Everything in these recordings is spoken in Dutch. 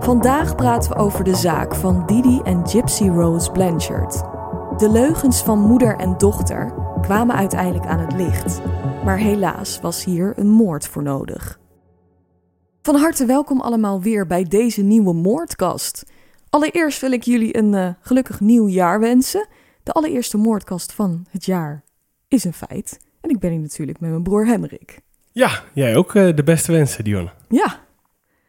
Vandaag praten we over de zaak van Didi en Gypsy Rose Blanchard. De leugens van moeder en dochter kwamen uiteindelijk aan het licht. Maar helaas was hier een moord voor nodig. Van harte welkom allemaal weer bij deze nieuwe moordkast. Allereerst wil ik jullie een uh, gelukkig nieuw jaar wensen. De allereerste moordkast van het jaar is een feit. En ik ben hier natuurlijk met mijn broer Henrik. Ja, jij ook uh, de beste wensen, Dionne. Ja.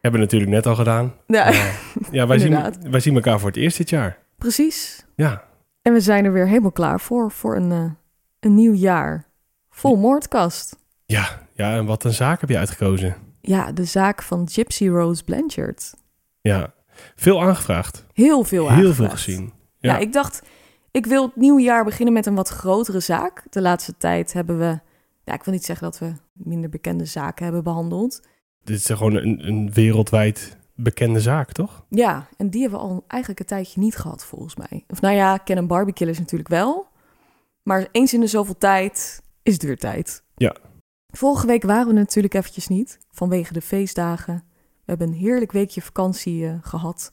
Hebben we natuurlijk net al gedaan. Ja, Uh, ja wij, zien, wij zien elkaar voor het eerst dit jaar. Precies. Ja. En we zijn er weer helemaal klaar voor, voor een, een nieuw jaar. Vol moordkast. Ja, ja, en wat een zaak heb je uitgekozen. Ja, de zaak van Gypsy Rose Blanchard. Ja, veel aangevraagd. Heel veel Heel aangevraagd. veel gezien. Ja. Ja. ik dacht, ik wil het nieuwe jaar beginnen met een wat grotere zaak. De laatste tijd hebben we, ja, ik wil niet zeggen dat we minder bekende zaken hebben behandeld. Dit is gewoon een, een wereldwijd bekende zaak, toch? Ja, en die hebben we al eigenlijk een tijdje niet gehad, volgens mij. Of nou ja, Ken en Barbie Killers natuurlijk wel. Maar eens in de zoveel tijd is het weer tijd. Ja. Vorige week waren we natuurlijk eventjes niet, vanwege de feestdagen. We hebben een heerlijk weekje vakantie uh, gehad.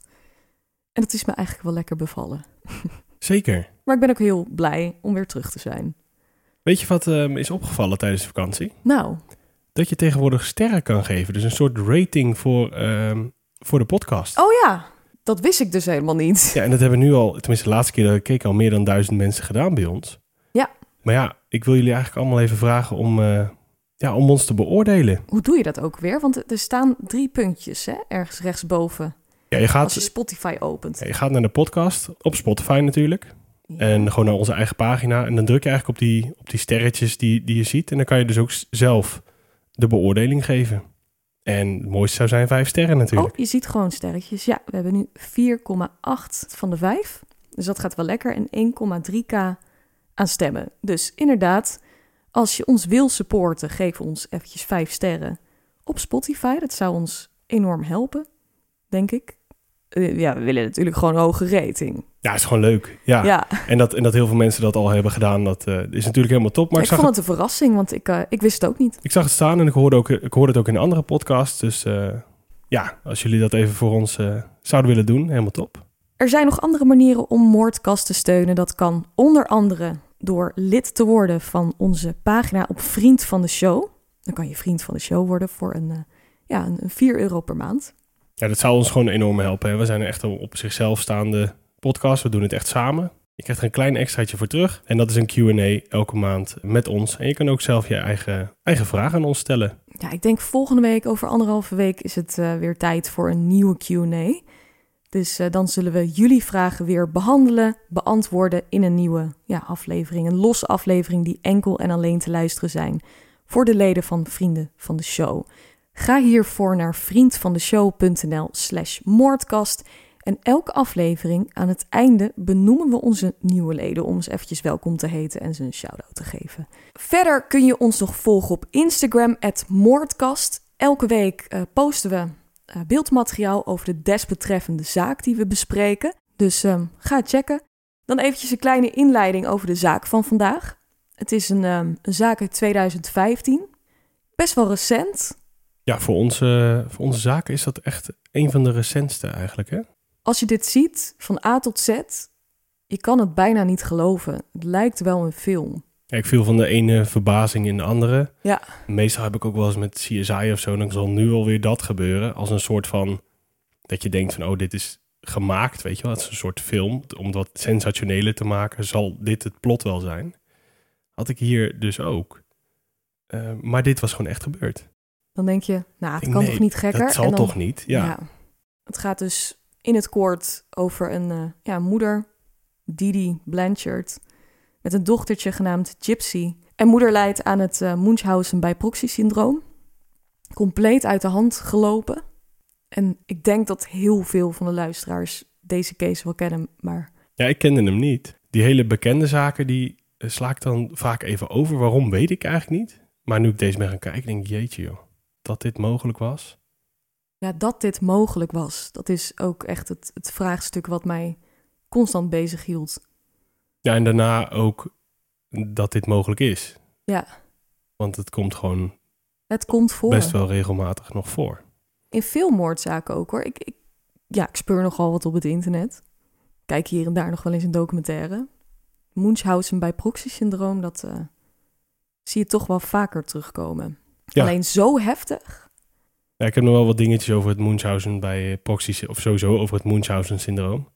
En dat is me eigenlijk wel lekker bevallen. Zeker. Maar ik ben ook heel blij om weer terug te zijn. Weet je wat uh, me is opgevallen tijdens de vakantie? Nou. Dat je tegenwoordig sterren kan geven. Dus een soort rating voor, uh, voor de podcast. Oh ja, dat wist ik dus helemaal niet. Ja, en dat hebben nu al, tenminste de laatste keer dat ik keek, al meer dan duizend mensen gedaan bij ons. Ja. Maar ja, ik wil jullie eigenlijk allemaal even vragen om, uh, ja, om ons te beoordelen. Hoe doe je dat ook weer? Want er staan drie puntjes hè? ergens rechtsboven. Ja, je gaat, Als je Spotify opent. Ja, je gaat naar de podcast, op Spotify natuurlijk. Ja. En gewoon naar onze eigen pagina. En dan druk je eigenlijk op die, op die sterretjes die, die je ziet. En dan kan je dus ook zelf de beoordeling geven. En het mooiste zou zijn vijf sterren natuurlijk. Oh, je ziet gewoon sterretjes. Ja, we hebben nu 4,8 van de 5. Dus dat gaat wel lekker. En 1,3k aan stemmen. Dus inderdaad, als je ons wil supporten, geef ons eventjes 5 sterren op Spotify. Dat zou ons enorm helpen, denk ik. Uh, ja, we willen natuurlijk gewoon een hoge rating. Ja, is gewoon leuk. Ja. ja. En, dat, en dat heel veel mensen dat al hebben gedaan, dat uh, is natuurlijk helemaal top. Maar ik, vond het een verrassing, want ik, uh, ik wist het ook niet. Ik zag het staan en ik hoorde, ook, ik hoorde het ook in een andere podcast. Dus uh, ja, als jullie dat even voor ons zouden willen doen, helemaal top. Er zijn nog andere manieren om Moordkast te steunen. Dat kan onder andere door lid te worden van onze pagina op Vriend van de Show. Dan kan je vriend van de show worden voor een, ja, een 4 euro per maand. Ja, dat zou ons gewoon enorm helpen. Hè? We zijn echt een op zichzelf staande podcast. We doen het echt samen. Je krijgt er een klein extraatje voor terug. En dat is een Q&A elke maand met ons. En je kan ook zelf je eigen, eigen vragen aan ons stellen. Ja, ik denk volgende week, over anderhalve week, is het uh, weer tijd voor een nieuwe Q&A. Dus uh, dan zullen we jullie vragen weer behandelen, beantwoorden in een nieuwe ja, aflevering. Een losse aflevering die enkel en alleen te luisteren zijn voor de leden van Vrienden van de Show. Ga hiervoor naar vriendvandeshow.nl slash moordkast. En elke aflevering aan het einde benoemen we onze nieuwe leden om ze eventjes welkom te heten en ze een shout-out te geven. Verder kun je ons nog volgen op Instagram, moordkast. Elke week uh, posten we uh, beeldmateriaal over de desbetreffende zaak die we bespreken. Dus um, ga checken. Dan eventjes een kleine inleiding over de zaak van vandaag. Het is een, um, een zaak uit 2015. Best wel recent. Ja, voor onze, voor onze zaken is dat echt een van de recentste eigenlijk, hè? Als je dit ziet, van A tot Z, je kan het bijna niet geloven. Het lijkt wel een film. Ja, ik viel van de ene verbazing in de andere. Ja. Meestal heb ik ook wel eens met CSI of zo, dan zal nu alweer dat gebeuren. Als een soort van, dat je denkt van, oh, dit is gemaakt, weet je wel. Het is een soort film. Om wat sensationeler te maken, zal dit het plot wel zijn. Had ik hier dus ook. Eh, maar dit was gewoon echt gebeurd. Dan denk je, nou, het kan toch niet gekker? Dat zal en dan, toch niet? Ja. Het gaat dus in het kort over een uh, ja, moeder, Didi Blanchard, met een dochtertje genaamd Gypsy. En moeder leidt aan het uh, Munchausen bij proxy syndroom. Compleet uit de hand gelopen. En ik denk dat heel veel van de luisteraars deze case wel kennen, maar... Ja, ik kende hem niet. Die hele bekende zaken, die sla ik dan vaak even over. Waarom, weet ik eigenlijk niet. Maar nu ik deze ben gaan kijken, denk ik, jeetje joh, dat dit mogelijk was. Ja, dat dit mogelijk was, dat is ook echt het, het vraagstuk wat mij constant bezig hield. Ja, en daarna ook dat dit mogelijk is. Ja. Want het komt gewoon... Het komt voor. Best wel regelmatig nog voor. In veel moordzaken ook hoor. Ik, ik, ja, ik speur nogal wat op het internet. Kijk hier en daar nog wel eens een documentaire. Munchausen bij proxy-syndroom, dat uh, zie je toch wel vaker terugkomen. Alleen zo heftig. Ja, ik heb nog wel wat dingetjes over het Munchausen bij proxy, of sowieso over het Munchausen-syndroom.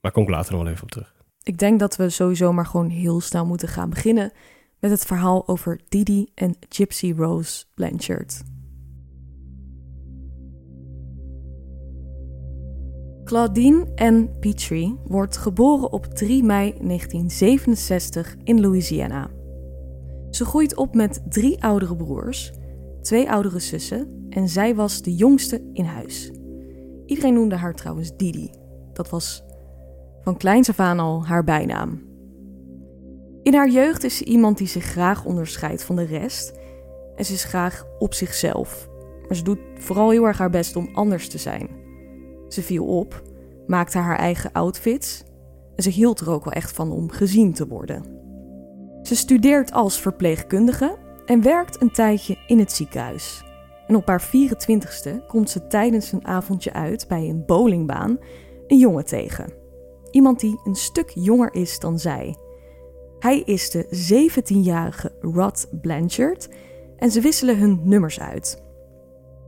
Maar kom ik later nog wel even op terug. Ik denk dat we sowieso maar gewoon heel snel moeten gaan beginnen met het verhaal over Didi en Gypsy Rose Blanchard. Claudine Ann Petrie wordt geboren op 3 mei 1967 in Louisiana. Ze groeit op met drie oudere broers, twee oudere zussen en zij was de jongste in huis. Iedereen noemde haar trouwens Didi. Dat was van kleins af aan al haar bijnaam. In haar jeugd is ze iemand die zich graag onderscheidt van de rest en ze is graag op zichzelf. Maar ze doet vooral heel erg haar best om anders te zijn. Ze viel op, maakte haar eigen outfits en ze hield er ook wel echt van om gezien te worden. Ze studeert als verpleegkundige en werkt een tijdje in het ziekenhuis. En op haar 24ste komt ze tijdens een avondje uit bij een bowlingbaan een jongen tegen. Iemand die een stuk jonger is dan zij. Hij is de 17-jarige Rod Blanchard en ze wisselen hun nummers uit.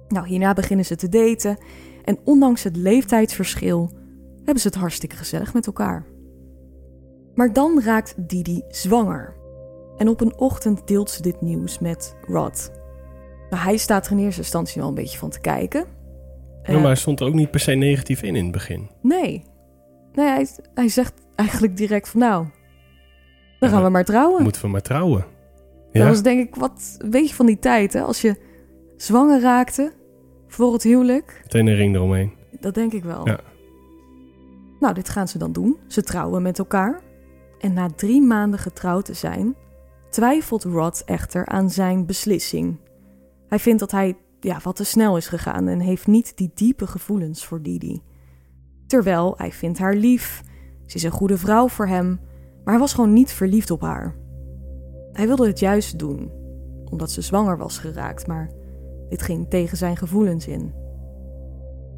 Nou, hierna beginnen ze te daten en ondanks het leeftijdsverschil hebben ze het hartstikke gezellig met elkaar. Maar dan raakt Didi zwanger. En op een ochtend deelt ze dit nieuws met Rod. Nou, hij staat er in eerste instantie wel een beetje van te kijken. Ja, maar hij stond er ook niet per se negatief in in het begin. Nee. Nee, hij, hij zegt eigenlijk direct van nou, dan gaan we maar trouwen. Moeten we maar trouwen. Ja. Dat was denk ik wat, weet je van die tijd, hè? Als je zwanger raakte voor het huwelijk. Meteen een ring eromheen. Dat denk ik wel. Ja. Nou, dit gaan ze dan doen. Ze trouwen met elkaar. En na drie maanden getrouwd te zijn, twijfelt Rod echter aan zijn beslissing. Hij vindt dat hij ja, wat te snel is gegaan en heeft niet die diepe gevoelens voor Didi. Terwijl hij vindt haar lief, ze is een goede vrouw voor hem, maar hij was gewoon niet verliefd op haar. Hij wilde het juist doen, omdat ze zwanger was geraakt, maar dit ging tegen zijn gevoelens in.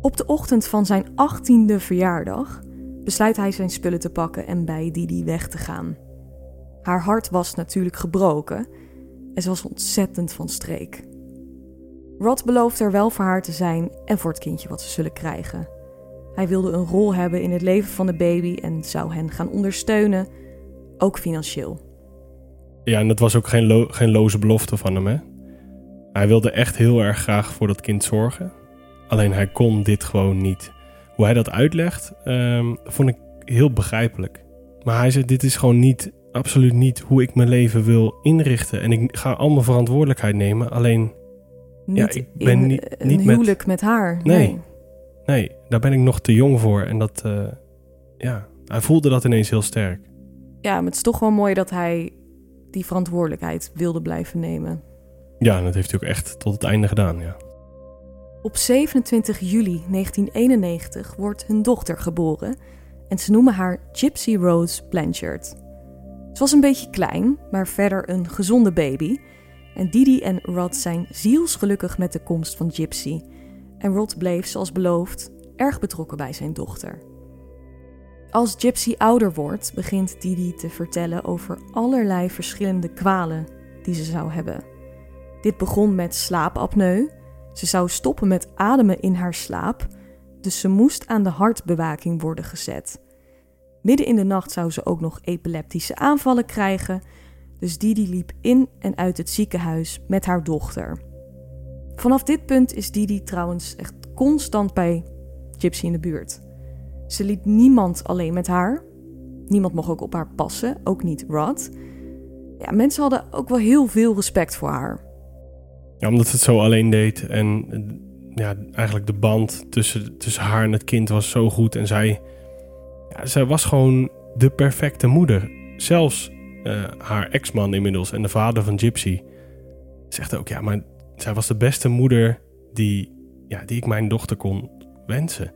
Op de ochtend van zijn achttiende verjaardag besluit hij zijn spullen te pakken en bij Didi weg te gaan. Haar hart was natuurlijk gebroken en ze was ontzettend van streek. Rod belooft er wel voor haar te zijn en voor het kindje wat ze zullen krijgen. Hij wilde een rol hebben in het leven van de baby en zou hen gaan ondersteunen, ook financieel. Ja, en dat was ook geen, geen loze belofte van hem, hè? Hij wilde echt heel erg graag voor dat kind zorgen. Alleen hij kon dit gewoon niet. Hoe hij dat uitlegt, um, vond ik heel begrijpelijk. Maar hij zei: Dit is gewoon niet, absoluut niet hoe ik mijn leven wil inrichten. En ik ga al mijn verantwoordelijkheid nemen. Alleen, niet ja, ik ben niet, niet huwelijk met, haar. Nee. nee. nee. daar ben ik nog te jong voor. En dat, uh, ja, hij voelde dat ineens heel sterk. Ja, maar het is toch wel mooi dat hij die verantwoordelijkheid wilde blijven nemen. Ja, en dat heeft hij ook echt tot het einde gedaan, ja. Op 27 juli 1991 wordt hun dochter geboren en ze noemen haar Gypsy Rose Blanchard. Ze was een beetje klein, maar verder een gezonde baby. En Didi en Rod zijn zielsgelukkig met de komst van Gypsy. En Rod bleef, zoals beloofd, erg betrokken bij zijn dochter. Als Gypsy ouder wordt, begint Didi te vertellen over allerlei verschillende kwalen die ze zou hebben. Dit begon met slaapapneu. Ze zou stoppen met ademen in haar slaap, dus ze moest aan de hartbewaking worden gezet. Midden in de nacht zou ze ook nog epileptische aanvallen krijgen, dus Didi liep in en uit het ziekenhuis met haar dochter. Vanaf dit punt is Didi trouwens echt constant bij Gypsy in de buurt. Ze liet niemand alleen met haar. Niemand mocht ook op haar passen, ook niet Rod. Ja, mensen hadden ook wel heel veel respect voor haar. Ja, omdat ze het zo alleen deed. En ja, eigenlijk de band tussen, tussen haar en het kind was zo goed. En zij, zij was gewoon de perfecte moeder. Zelfs uh, haar ex-man inmiddels en de vader van Gypsy zegt ook... Ja, maar zij was de beste moeder die, ja, die ik mijn dochter kon wensen.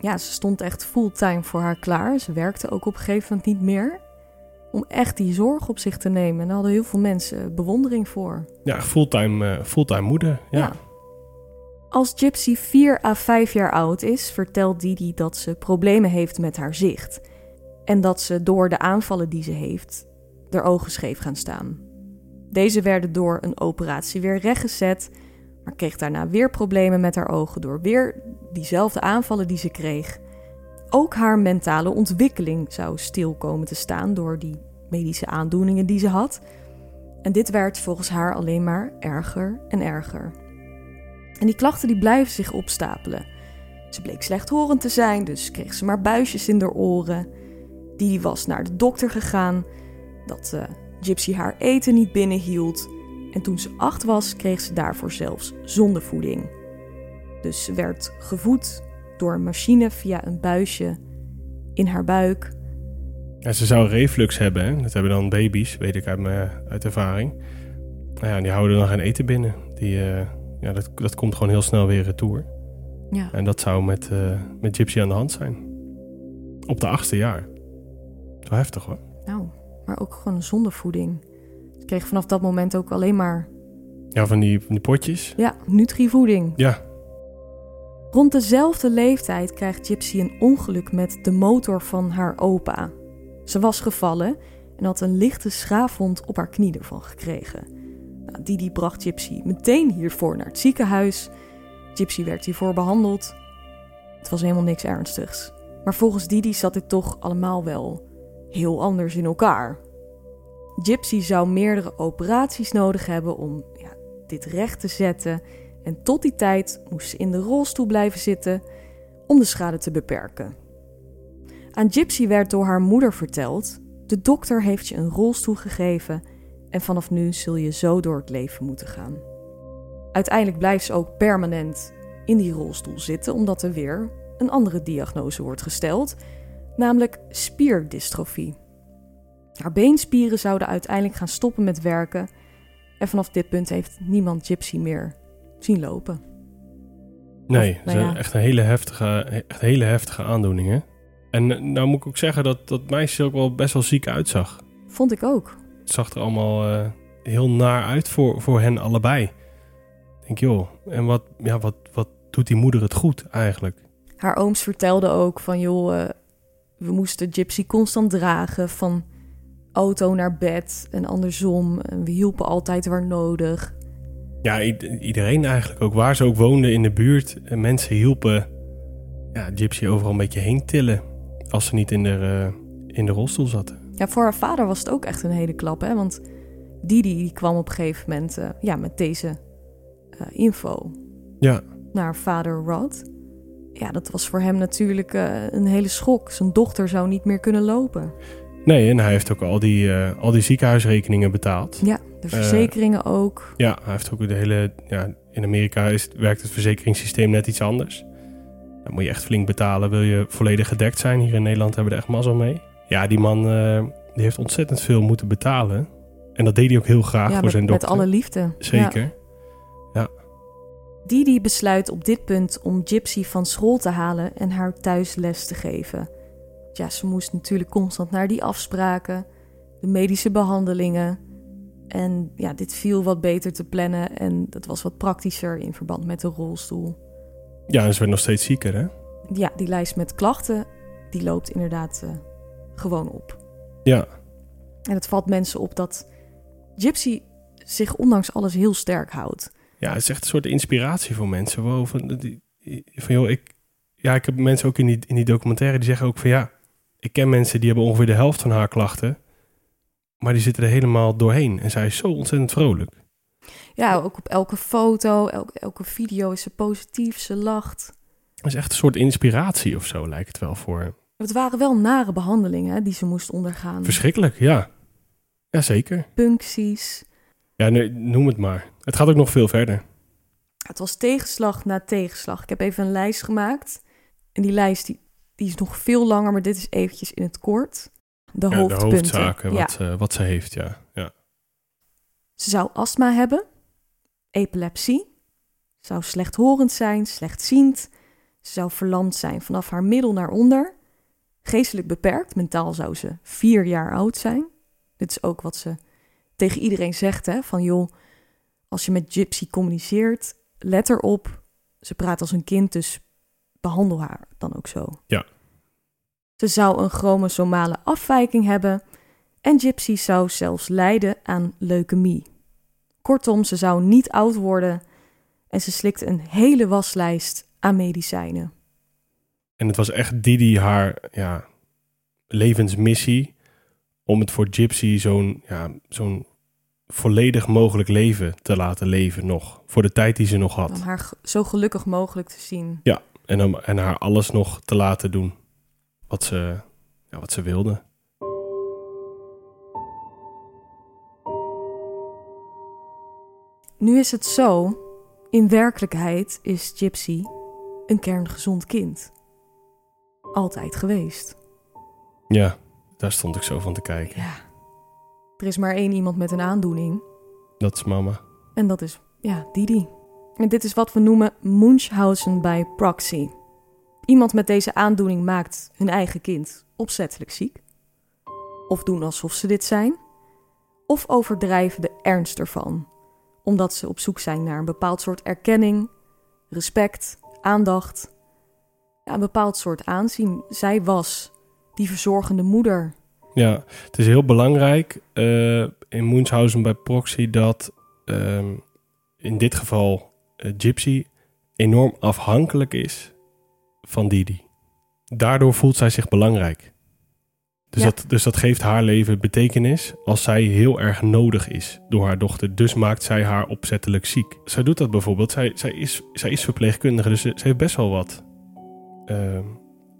Ja, ze stond echt fulltime voor haar klaar. Ze werkte ook op een gegeven moment niet meer om echt die zorg op zich te nemen. En daar hadden heel veel mensen bewondering voor. Ja, fulltime, uh, fulltime moeder. Ja. Als Gypsy 4 à 5 jaar oud is, vertelt Didi dat ze problemen heeft met haar zicht. En dat ze door de aanvallen die ze heeft, haar ogen scheef gaan staan. Deze werden door een operatie weer rechtgezet, maar kreeg daarna weer problemen met haar ogen door weer diezelfde aanvallen die ze kreeg. Ook haar mentale ontwikkeling zou stil komen te staan door die medische aandoeningen die ze had. En dit werd volgens haar alleen maar erger en erger. En die klachten die blijven zich opstapelen. Ze bleek slechthorend te zijn, dus kreeg ze maar buisjes in haar oren. Die was naar de dokter gegaan, dat uh, Gypsy haar eten niet binnenhield. En toen ze acht was, kreeg ze daarvoor zelfs zondevoeding. Dus ze werd gevoed door een machine via een buisje in haar buik. Ja, ze zou reflux hebben. Dat hebben dan baby's, weet ik uit, mijn, uit ervaring. Nou ja, die houden dan geen eten binnen. Die, uh, ja, dat, dat komt gewoon heel snel weer retour. Ja. En dat zou met, uh, met Gypsy aan de hand zijn. Op de achtste jaar. Zo heftig hoor. Nou, maar ook gewoon zonder voeding. Ze kreeg vanaf dat moment ook alleen maar... Ja, van die, van die potjes. Ja, nutrivoeding. Ja, Rond dezelfde leeftijd krijgt Gypsy een ongeluk met de motor van haar opa. Ze was gevallen en had een lichte schaafwond op haar knie ervan gekregen. Didi bracht Gypsy meteen hiervoor naar het ziekenhuis. Gypsy werd hiervoor behandeld. Het was helemaal niks ernstigs. Maar volgens Didi zat dit toch allemaal wel heel anders in elkaar. Gypsy zou meerdere operaties nodig hebben om ja, dit recht te zetten en tot die tijd moest ze in de rolstoel blijven zitten om de schade te beperken. Aan Gypsy werd door haar moeder verteld: de dokter heeft je een rolstoel gegeven en vanaf nu zul je zo door het leven moeten gaan. Uiteindelijk blijft ze ook permanent in die rolstoel zitten omdat er weer een andere diagnose wordt gesteld, namelijk spierdystrofie. Haar beenspieren zouden uiteindelijk gaan stoppen met werken en vanaf dit punt heeft niemand Gypsy meer zien lopen. Nee, of, nou ja. echt een hele heftige, echt hele heftige aandoening, hè? En eh, nou moet ik ook zeggen dat dat meisje ook wel best wel ziek uitzag. Vond ik ook. Het zag er allemaal uh, heel naar uit voor, voor hen allebei. Ik denk, joh, en wat, ja, wat, wat doet die moeder het goed eigenlijk? Haar ooms vertelden ook van, joh, uh, we moesten Gypsy constant dragen van auto naar bed en andersom. En we hielpen altijd waar nodig. Ja, iedereen eigenlijk ook. Waar ze ook woonden in de buurt. En mensen hielpen ja, Gypsy overal een beetje heen tillen. Als ze niet in de, uh, in de rolstoel zaten. Ja, voor haar vader was het ook echt een hele klap. Hè? Want Didi die kwam op een gegeven moment uh, ja, met deze uh, info ja. naar vader Rod. Ja, dat was voor hem natuurlijk een hele schok. Zijn dochter zou niet meer kunnen lopen. Nee, en hij heeft ook al die, al die ziekenhuisrekeningen betaald. Ja. De verzekeringen ook. Ja, hij heeft ook de hele. Ja, in Amerika is, werkt het verzekeringssysteem net iets anders. Dan moet je echt flink betalen, wil je volledig gedekt zijn. Hier in Nederland hebben we er echt mazzel mee. Ja, die man uh, die heeft ontzettend veel moeten betalen. En dat deed hij ook heel graag voor zijn dochter. Met alle liefde. Zeker. Ja. ja. Didi besluit op dit punt om Gypsy van school te halen en haar thuis les te geven. Ja, ze moest natuurlijk constant naar die afspraken, de medische behandelingen. En ja, dit viel wat beter te plannen en dat was wat praktischer in verband met de rolstoel. Ja, en ze werd nog steeds zieker, hè? Ja, die lijst met klachten, die loopt inderdaad uh, gewoon op. Ja. En het valt mensen op dat Gypsy zich ondanks alles heel sterk houdt. Ja, het is echt een soort inspiratie voor mensen. Wow, van, van joh, ik, ja, ik heb mensen ook in die, in die documentaire die zeggen ook van ja, ik ken mensen die hebben ongeveer de helft van haar klachten, maar die zitten er helemaal doorheen. En zij is zo ontzettend vrolijk. Ja, ook op elke foto, elke, elke video is ze positief, ze lacht. Het is echt een soort inspiratie of zo, lijkt het wel voor. Het waren wel nare behandelingen hè, die ze moest ondergaan. Verschrikkelijk, ja. Jazeker. Puncties. Ja, nee, noem het maar. Het gaat ook nog veel verder. Het was tegenslag na tegenslag. Ik heb even een lijst gemaakt. En die lijst die, die is nog veel langer, maar dit is eventjes in het kort. De Ja, hoofdpunten. de hoofdzaken, Ja. wat, ze- wat ze heeft, ja. ja. Ze zou astma hebben, epilepsie, zou slechthorend zijn, slechtziend, ze zou verlamd zijn vanaf haar middel naar onder, geestelijk beperkt, mentaal zou ze vier jaar oud zijn. Dit is ook wat ze tegen iedereen zegt, hè, van joh, als je met Gypsy communiceert, let erop, ze praat als een kind, dus behandel haar dan ook zo. Ja. Ze zou een chromosomale afwijking hebben en Gypsy zou zelfs lijden aan leukemie. Kortom, ze zou niet oud worden en ze slikte een hele waslijst aan medicijnen. En het was echt Didi haar ja, levensmissie om het voor Gypsy zo'n ja, zo'n volledig mogelijk leven te laten leven nog. Voor de tijd die ze nog Om had. haar ge- zo gelukkig mogelijk te zien. En, om, en haar alles nog te laten doen wat ze, ja, wat ze wilde. Nu is het zo, in werkelijkheid is Gypsy een kerngezond kind. Altijd geweest. Ja, daar stond ik zo van te kijken. Ja. Er is maar één iemand met een aandoening Dat is mama. en dat is, ja, Didi. En dit is wat we noemen Munchausen by proxy. Iemand met deze aandoening maakt hun eigen kind opzettelijk ziek. Of doen alsof ze dit zijn. Of overdrijven de ernst ervan. Omdat ze op zoek zijn naar een bepaald soort erkenning, respect, aandacht. Ja, een bepaald soort aanzien. Zij was die verzorgende moeder. Ja, het is heel belangrijk eh, in Munchausen bij proxy dat ehm, in dit geval eh, Gypsy enorm afhankelijk is van Didi. Daardoor voelt zij zich belangrijk. Dus, Ja. dat, dus dat geeft haar leven betekenis als zij heel erg nodig is door haar dochter. Dus maakt zij haar opzettelijk ziek. Zij doet dat bijvoorbeeld. Zij, zij, is, zij is verpleegkundige, dus ze, ze heeft best wel wat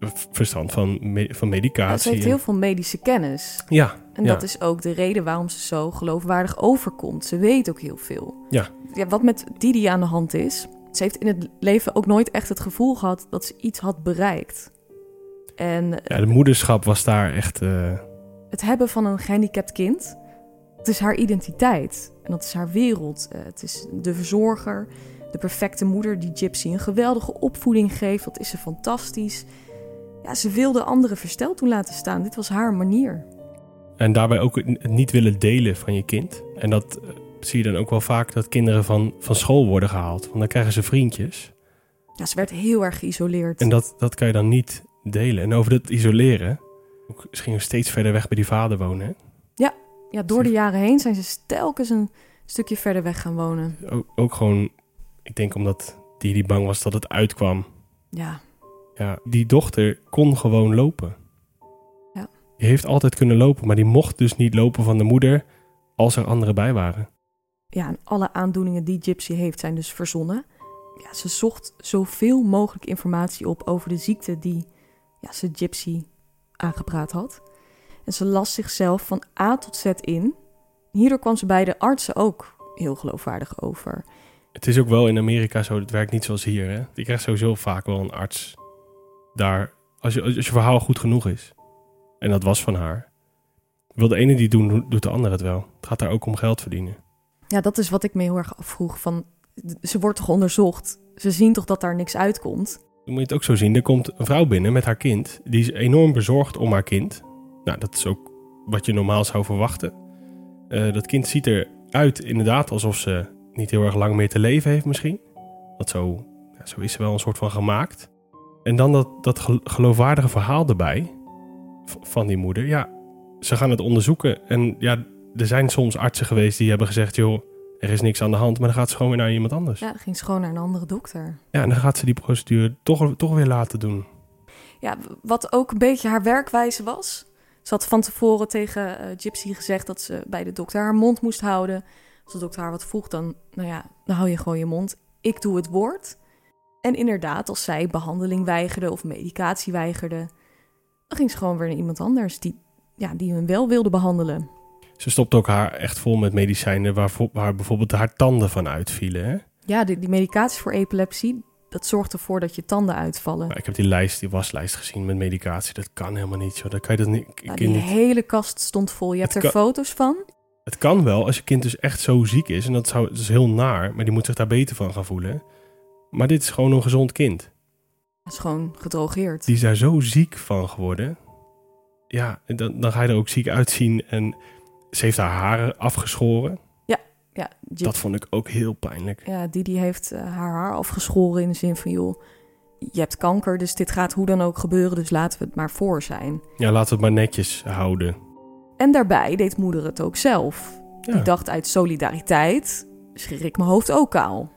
v- verstand van, me- van Ja, medicatie. ze heeft en- heel veel medische kennis. ja, En Ja. dat is ook de reden waarom ze zo geloofwaardig overkomt. Ze weet ook heel veel. Ja. ja wat met Didi aan de hand is, ze heeft in het leven ook nooit echt het gevoel gehad dat ze iets had bereikt. En Ja, de moederschap was daar echt. eh, het hebben van een gehandicapt kind, het is haar identiteit. En dat is haar wereld. Eh, het is de verzorger, de perfecte moeder die Gypsy een geweldige opvoeding geeft. Dat is ze fantastisch. Ja, ze wilde anderen versteld toen laten staan. Dit was haar manier. en daarbij ook het niet willen delen van je kind. En dat eh, zie je dan ook wel vaak dat kinderen van, van school worden gehaald. Want dan krijgen ze vriendjes. Ja, ze werd heel erg geïsoleerd. En dat, dat kan je dan niet delen. En over dat isoleren. Ook, ze gingen steeds verder weg bij die vader wonen. Hè? Ja, door de jaren heen zijn ze telkens een stukje verder weg gaan wonen. Ook, ook gewoon, ik denk omdat die, bang was dat het uitkwam. Ja, Ja, die dochter kon gewoon lopen. Ja. Die heeft altijd kunnen lopen, maar die mocht dus niet lopen van de moeder als er anderen bij waren. ja, en alle aandoeningen die Gypsy heeft zijn dus verzonnen. Ja, ze zocht zoveel mogelijk informatie op over de ziekte die ja, ze Gypsy aangepraat had. En ze las zichzelf van A tot Z in. Hierdoor kwam ze bij de artsen ook heel geloofwaardig over. Het is ook wel in Amerika zo, het werkt niet zoals hier. Hè? Je krijgt sowieso vaak wel een arts daar, als je, als je verhaal goed genoeg is. En dat was van haar. Wil de ene die doen, doet de ander het wel. Het gaat daar ook om geld verdienen. Ja, dat is wat ik me heel erg afvroeg. Van, ze wordt toch onderzocht? Ze zien toch dat daar niks uitkomt? Dan moet je het ook zo zien. Er komt een vrouw binnen met haar kind. Die is enorm bezorgd om haar kind. Nou, dat is ook wat je normaal zou verwachten. Eh, dat kind ziet eruit inderdaad alsof ze niet heel erg lang meer te leven heeft misschien. Dat zo, ja, zo is ze wel een soort van gemaakt. En dan dat, dat gel- geloofwaardige verhaal erbij van die moeder. Ja, ze gaan het onderzoeken. En ja, er zijn soms artsen geweest die hebben gezegd... joh, er is niks aan de hand, maar dan gaat ze gewoon weer naar iemand anders. Ja, dan ging ze gewoon naar een andere dokter. Ja, en dan gaat ze die procedure toch, toch weer laten doen. Ja, wat ook een beetje haar werkwijze was. Ze had van tevoren tegen uh, Gypsy gezegd dat ze bij de dokter haar mond moest houden. Als de dokter haar wat vroeg, dan, nou ja, dan hou je gewoon je mond. Ik doe het woord. En inderdaad, als zij behandeling weigerde of medicatie weigerde, dan ging ze gewoon weer naar iemand anders die, ja, die hem wel wilde behandelen. Ze stopt ook haar echt vol met medicijnen waar, waar bijvoorbeeld haar tanden van uitvielen. Hè? Ja, die, die medicatie voor epilepsie, dat zorgt ervoor dat je tanden uitvallen. Maar ik heb die lijst, die waslijst gezien met medicatie. Dat kan helemaal niet, zo. Dat kan je dat niet. Nou, die hele kast stond vol. Je hebt er foto's van. Het kan wel als je kind dus echt zo ziek is. En dat, zou, dat is heel naar, maar die moet zich daar beter van gaan voelen. Maar dit is gewoon een gezond kind. Het is gewoon gedrogeerd. Die is daar zo ziek van geworden. Ja, dan, dan ga je er ook ziek uitzien. En ze heeft haar haren afgeschoren. Ja, ja. Dat vond ik ook heel pijnlijk. Ja, Didi heeft uh, haar haar afgeschoren in de zin van... joh, je hebt kanker, dus dit gaat hoe dan ook gebeuren... dus laten we het maar voor zijn. Ja, laten we het maar netjes houden. En daarbij deed moeder het ook zelf. Ja. Die dacht uit solidariteit... schrik ik mijn hoofd ook kaal.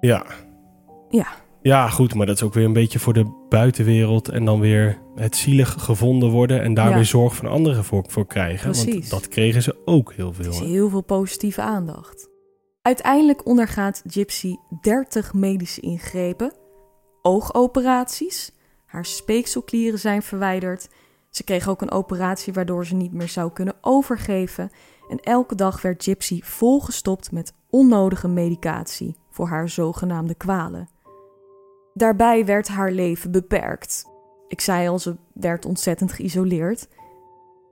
Ja. Ja. Ja, goed, maar dat is ook weer een beetje voor de buitenwereld en dan weer het zielig gevonden worden en daar weer zorg van anderen voor, voor krijgen. Precies. Want dat kregen ze ook heel veel. is heel veel positieve aandacht. Uiteindelijk ondergaat Gypsy 30 medische ingrepen, oogoperaties, haar speekselklieren zijn verwijderd. Ze kreeg ook een operatie waardoor ze niet meer zou kunnen overgeven. En elke dag werd Gypsy volgestopt met onnodige medicatie voor haar zogenaamde kwalen. Daarbij werd haar leven beperkt. Ik zei al, ze werd ontzettend geïsoleerd.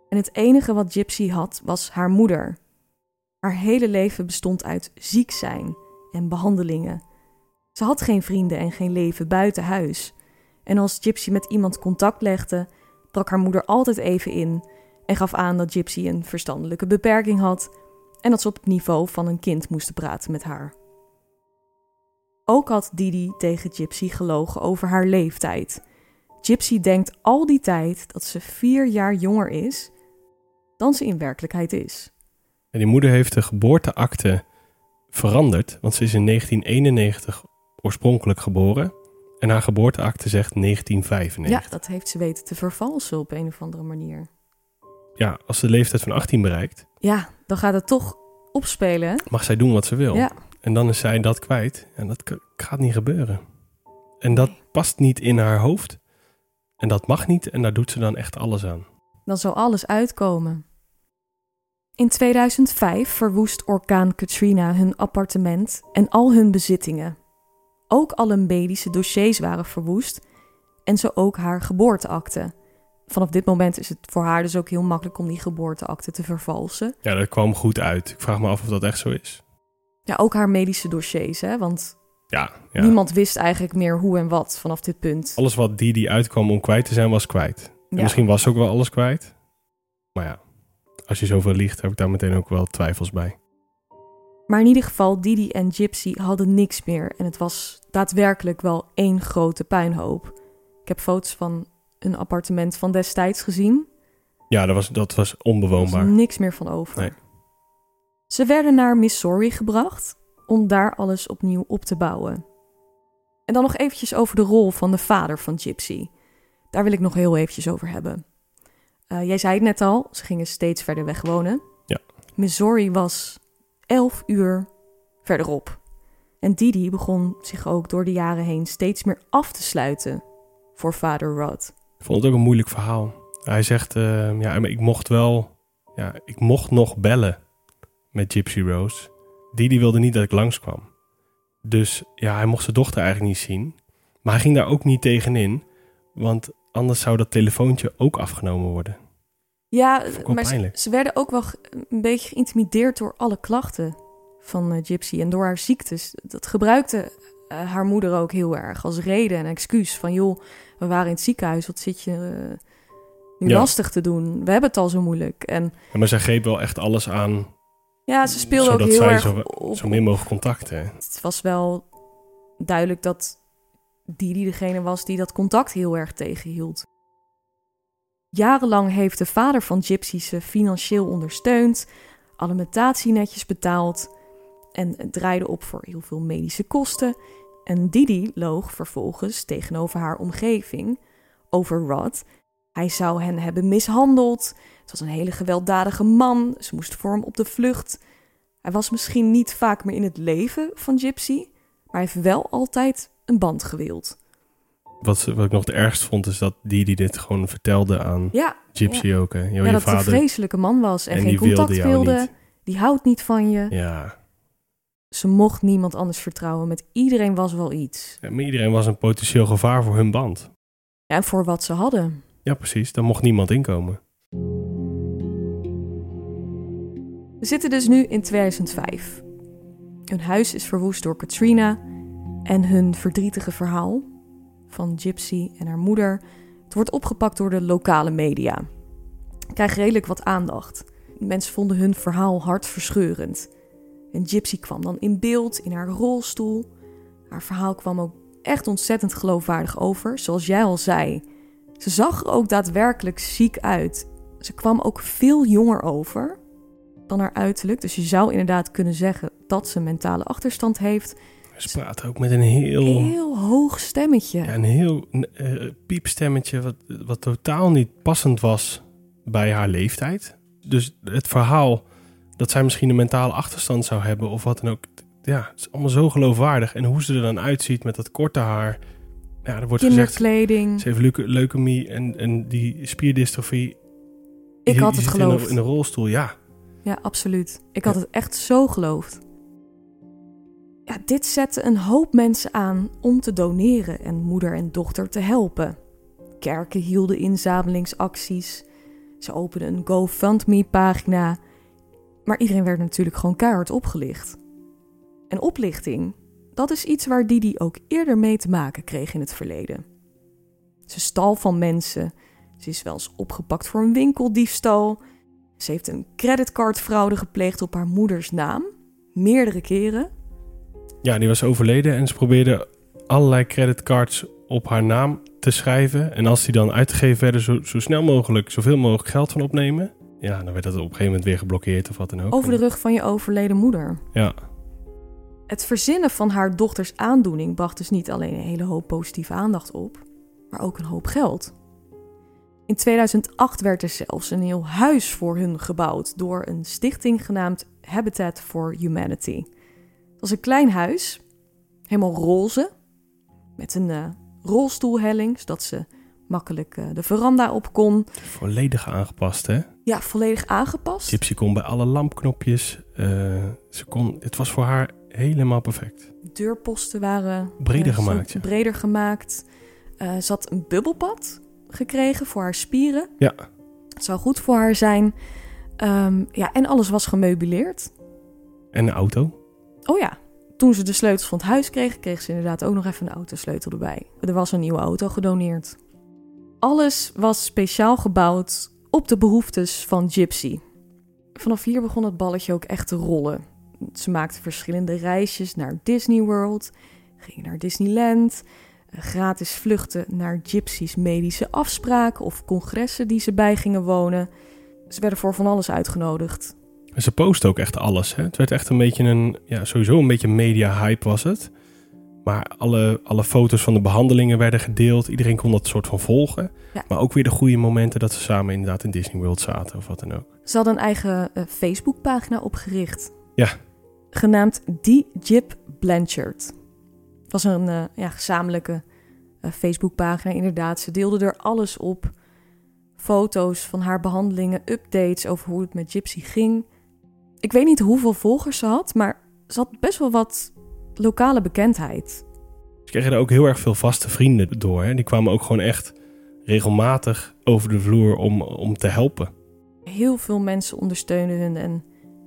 En het enige wat Gypsy had, was haar moeder. Haar hele leven bestond uit ziek zijn en behandelingen. Ze had geen vrienden en geen leven buiten huis. En als Gypsy met iemand contact legde, brak haar moeder altijd even in en gaf aan dat Gypsy een verstandelijke beperking had en dat ze op het niveau van een kind moesten praten met haar. Ook had Didi tegen Gypsy gelogen over haar leeftijd. Gypsy denkt al die tijd dat ze vier jaar jonger is dan ze in werkelijkheid is. En die moeder heeft de geboorteakte veranderd, want ze is in 1991 oorspronkelijk geboren. En haar geboorteakte zegt 1995. Ja, dat heeft ze weten te vervalsen op een of andere manier. Ja, als ze de leeftijd van 18 bereikt. Ja, dan gaat het toch opspelen. Mag zij doen wat ze wil. Ja. En dan is zij dat kwijt. En dat gaat niet gebeuren. En dat past niet in haar hoofd. En dat mag niet. En daar doet ze dan echt alles aan. Dan zal alles uitkomen. In 2005 verwoest orkaan Katrina hun appartement en al hun bezittingen. Ook alle medische dossiers waren verwoest en zo ook haar geboorteakte. Vanaf dit moment is het voor haar dus ook heel makkelijk om die geboorteakte te vervalsen. Ja, dat kwam goed uit. Ik vraag me af of dat echt zo is. Ja, ook haar medische dossiers, hè? Want ja, ja. niemand wist eigenlijk meer hoe en wat vanaf dit punt. Alles wat die die uitkwam om kwijt te zijn, was kwijt. Misschien was ze ook wel alles kwijt. Maar ja, als je zoveel liegt, heb ik daar meteen ook wel twijfels bij. Maar in ieder geval, Didi en Gypsy hadden niks meer. En het was daadwerkelijk wel één grote puinhoop. Ik heb foto's van een appartement van destijds gezien. Ja, dat was, dat was onbewoonbaar. Er was niks meer van over. Nee. Ze werden naar Missouri gebracht om daar alles opnieuw op te bouwen. En dan nog eventjes over de rol van de vader van Gypsy. Daar wil ik nog heel eventjes over hebben. Uh, jij zei het net al, ze gingen steeds verder weg wonen. Ja. Missouri was elf uur verderop. En Didi begon zich ook door de jaren heen steeds meer af te sluiten voor vader Rod. Ik vond het ook een moeilijk verhaal. Hij zegt, uh, ja, ik mocht wel, ja, ik mocht nog bellen met Gypsy Rose. Die wilde niet dat ik langskwam. Dus ja, hij mocht zijn dochter eigenlijk niet zien. Maar hij ging daar ook niet tegenin. Want anders zou dat telefoontje ook afgenomen worden. Ja, maar ze, ze, werden ook wel een beetje geïntimideerd door alle klachten van uh, Gypsy en door haar ziektes. Dat gebruikte uh, haar moeder ook heel erg als reden en excuus. Van joh, we waren in het ziekenhuis, wat zit je uh, nu lastig te doen? We hebben het al zo moeilijk. En, ja, maar zij greep wel echt alles aan ja, ze speelde ook heel erg zo, zo min mogelijk contact. Hè? Het was wel duidelijk dat die, die degene was die dat contact heel erg tegenhield. Jarenlang heeft de vader van Gypsy ze financieel ondersteund, alimentatie netjes betaald. en draaide op voor heel veel medische kosten. En Didi loog vervolgens tegenover haar omgeving over Rod. Hij zou hen hebben mishandeld. Het was een hele gewelddadige man. Ze moesten voor hem op de vlucht. Hij was misschien niet vaak meer in het leven van Gypsy, maar hij heeft wel altijd een band gewild. Wat, wat ik nog het ergst vond, is dat die die dit gewoon vertelde aan Ja, Gypsy ook. Hè. Yo, ja dat het een vader. vreselijke man was en, en geen wilde contact wilde. Die houdt niet van je. Ja. Ze mocht niemand anders vertrouwen. Met iedereen was wel iets. Ja, maar iedereen was een potentieel gevaar voor hun band. Ja, en voor wat ze hadden. Ja, precies. Daar mocht niemand inkomen. We zitten dus nu in 2005. Hun huis is verwoest door Katrina en hun verdrietige verhaal van Gypsy en haar moeder. Het wordt opgepakt door de lokale media. Krijgt redelijk wat aandacht. Mensen vonden hun verhaal hartverscheurend. En Gypsy kwam dan in beeld in haar rolstoel. Haar verhaal kwam ook echt ontzettend geloofwaardig over, zoals jij al zei. Ze zag er ook daadwerkelijk ziek uit. Ze kwam ook veel jonger over dan haar uiterlijk. Dus je zou inderdaad kunnen zeggen dat ze mentale achterstand heeft. Ze praten ook met een heel, Heel hoog stemmetje. ja, een heel eh, piepstemmetje wat, wat totaal niet passend was bij haar leeftijd. Dus het verhaal dat zij misschien een mentale achterstand zou hebben of wat dan ook. Ja, het is allemaal zo geloofwaardig. En hoe ze er dan uitziet met dat korte haar. Ja, er wordt gezegd, ze heeft leuke- leukemie en, en die spierdystrofie. Ik Je- had het in geloofd. een, in een rolstoel, ja. Ja, absoluut. Ik had Ja. het echt zo geloofd. Ja, dit zette een hoop mensen aan om te doneren en moeder en dochter te helpen. Kerken hielden inzamelingsacties. Ze openden een GoFundMe-pagina. Maar iedereen werd natuurlijk gewoon keihard opgelicht. En oplichting, dat is iets waar Didi ook eerder mee te maken kreeg in het verleden. Ze stal van mensen. Ze is wel eens opgepakt voor een winkeldiefstal. Ze heeft een creditcardfraude gepleegd op haar moeders naam. Meerdere keren. Ja, die was overleden en ze probeerde allerlei creditcards op haar naam te schrijven. En als die dan uitgegeven werden, zo, zo snel mogelijk, zoveel mogelijk geld van opnemen. Ja, dan werd dat op een gegeven moment weer geblokkeerd of wat dan ook. Over de rug van je overleden moeder. Ja, Het verzinnen van haar dochters aandoening bracht dus niet alleen een hele hoop positieve aandacht op, maar ook een hoop geld. In 2008 werd er zelfs een heel huis voor hun gebouwd door een stichting genaamd Habitat for Humanity. Was een klein huis, helemaal roze, met een eh, rolstoelhelling, zodat ze makkelijk eh, de veranda op kon. volledig aangepast, hè? Ja, volledig aangepast. Gypsy kon bij alle lampknopjes. eh, ze kon, het was voor haar helemaal perfect. deurposten waren Breder gemaakt, ja. breder gemaakt. Ze had een bubbelpad gekregen voor haar spieren. Ja. Het zou goed voor haar zijn. Ehm, ja, en alles was gemeubileerd. En een auto. Oh ja, toen ze de sleutels van het huis kreeg, kreeg ze inderdaad ook nog even een autosleutel erbij. Er was een nieuwe auto gedoneerd. Alles was speciaal gebouwd op de behoeftes van Gypsy. Vanaf hier begon het balletje ook echt te rollen. Ze maakte verschillende reisjes naar Disney World, ging naar Disneyland, gratis vluchten naar Gypsy's medische afspraken of congressen die ze bij gingen wonen. Ze werden voor van alles uitgenodigd. En ze postte ook echt alles. Hè? Het werd echt een beetje een, ja, sowieso een beetje media-hype was het. Maar alle, alle foto's van de behandelingen werden gedeeld. Iedereen kon dat soort van volgen. Ja. Maar ook weer de goede momenten dat ze samen inderdaad in Disney World zaten of wat dan ook. Ze hadden een eigen eh, Facebookpagina opgericht. Ja. Genaamd The Jip Blanchard. Het was een eh, ja, gezamenlijke eh, Facebookpagina, inderdaad. Ze deelde er alles op. Foto's van haar behandelingen, updates over hoe het met Gypsy ging. Ik weet niet hoeveel volgers ze had, maar ze had best wel wat lokale bekendheid. Ze kregen er ook heel erg veel vaste vrienden door. Hè? Die kwamen ook gewoon echt regelmatig over de vloer om, om te helpen. Heel veel mensen ondersteunden hun en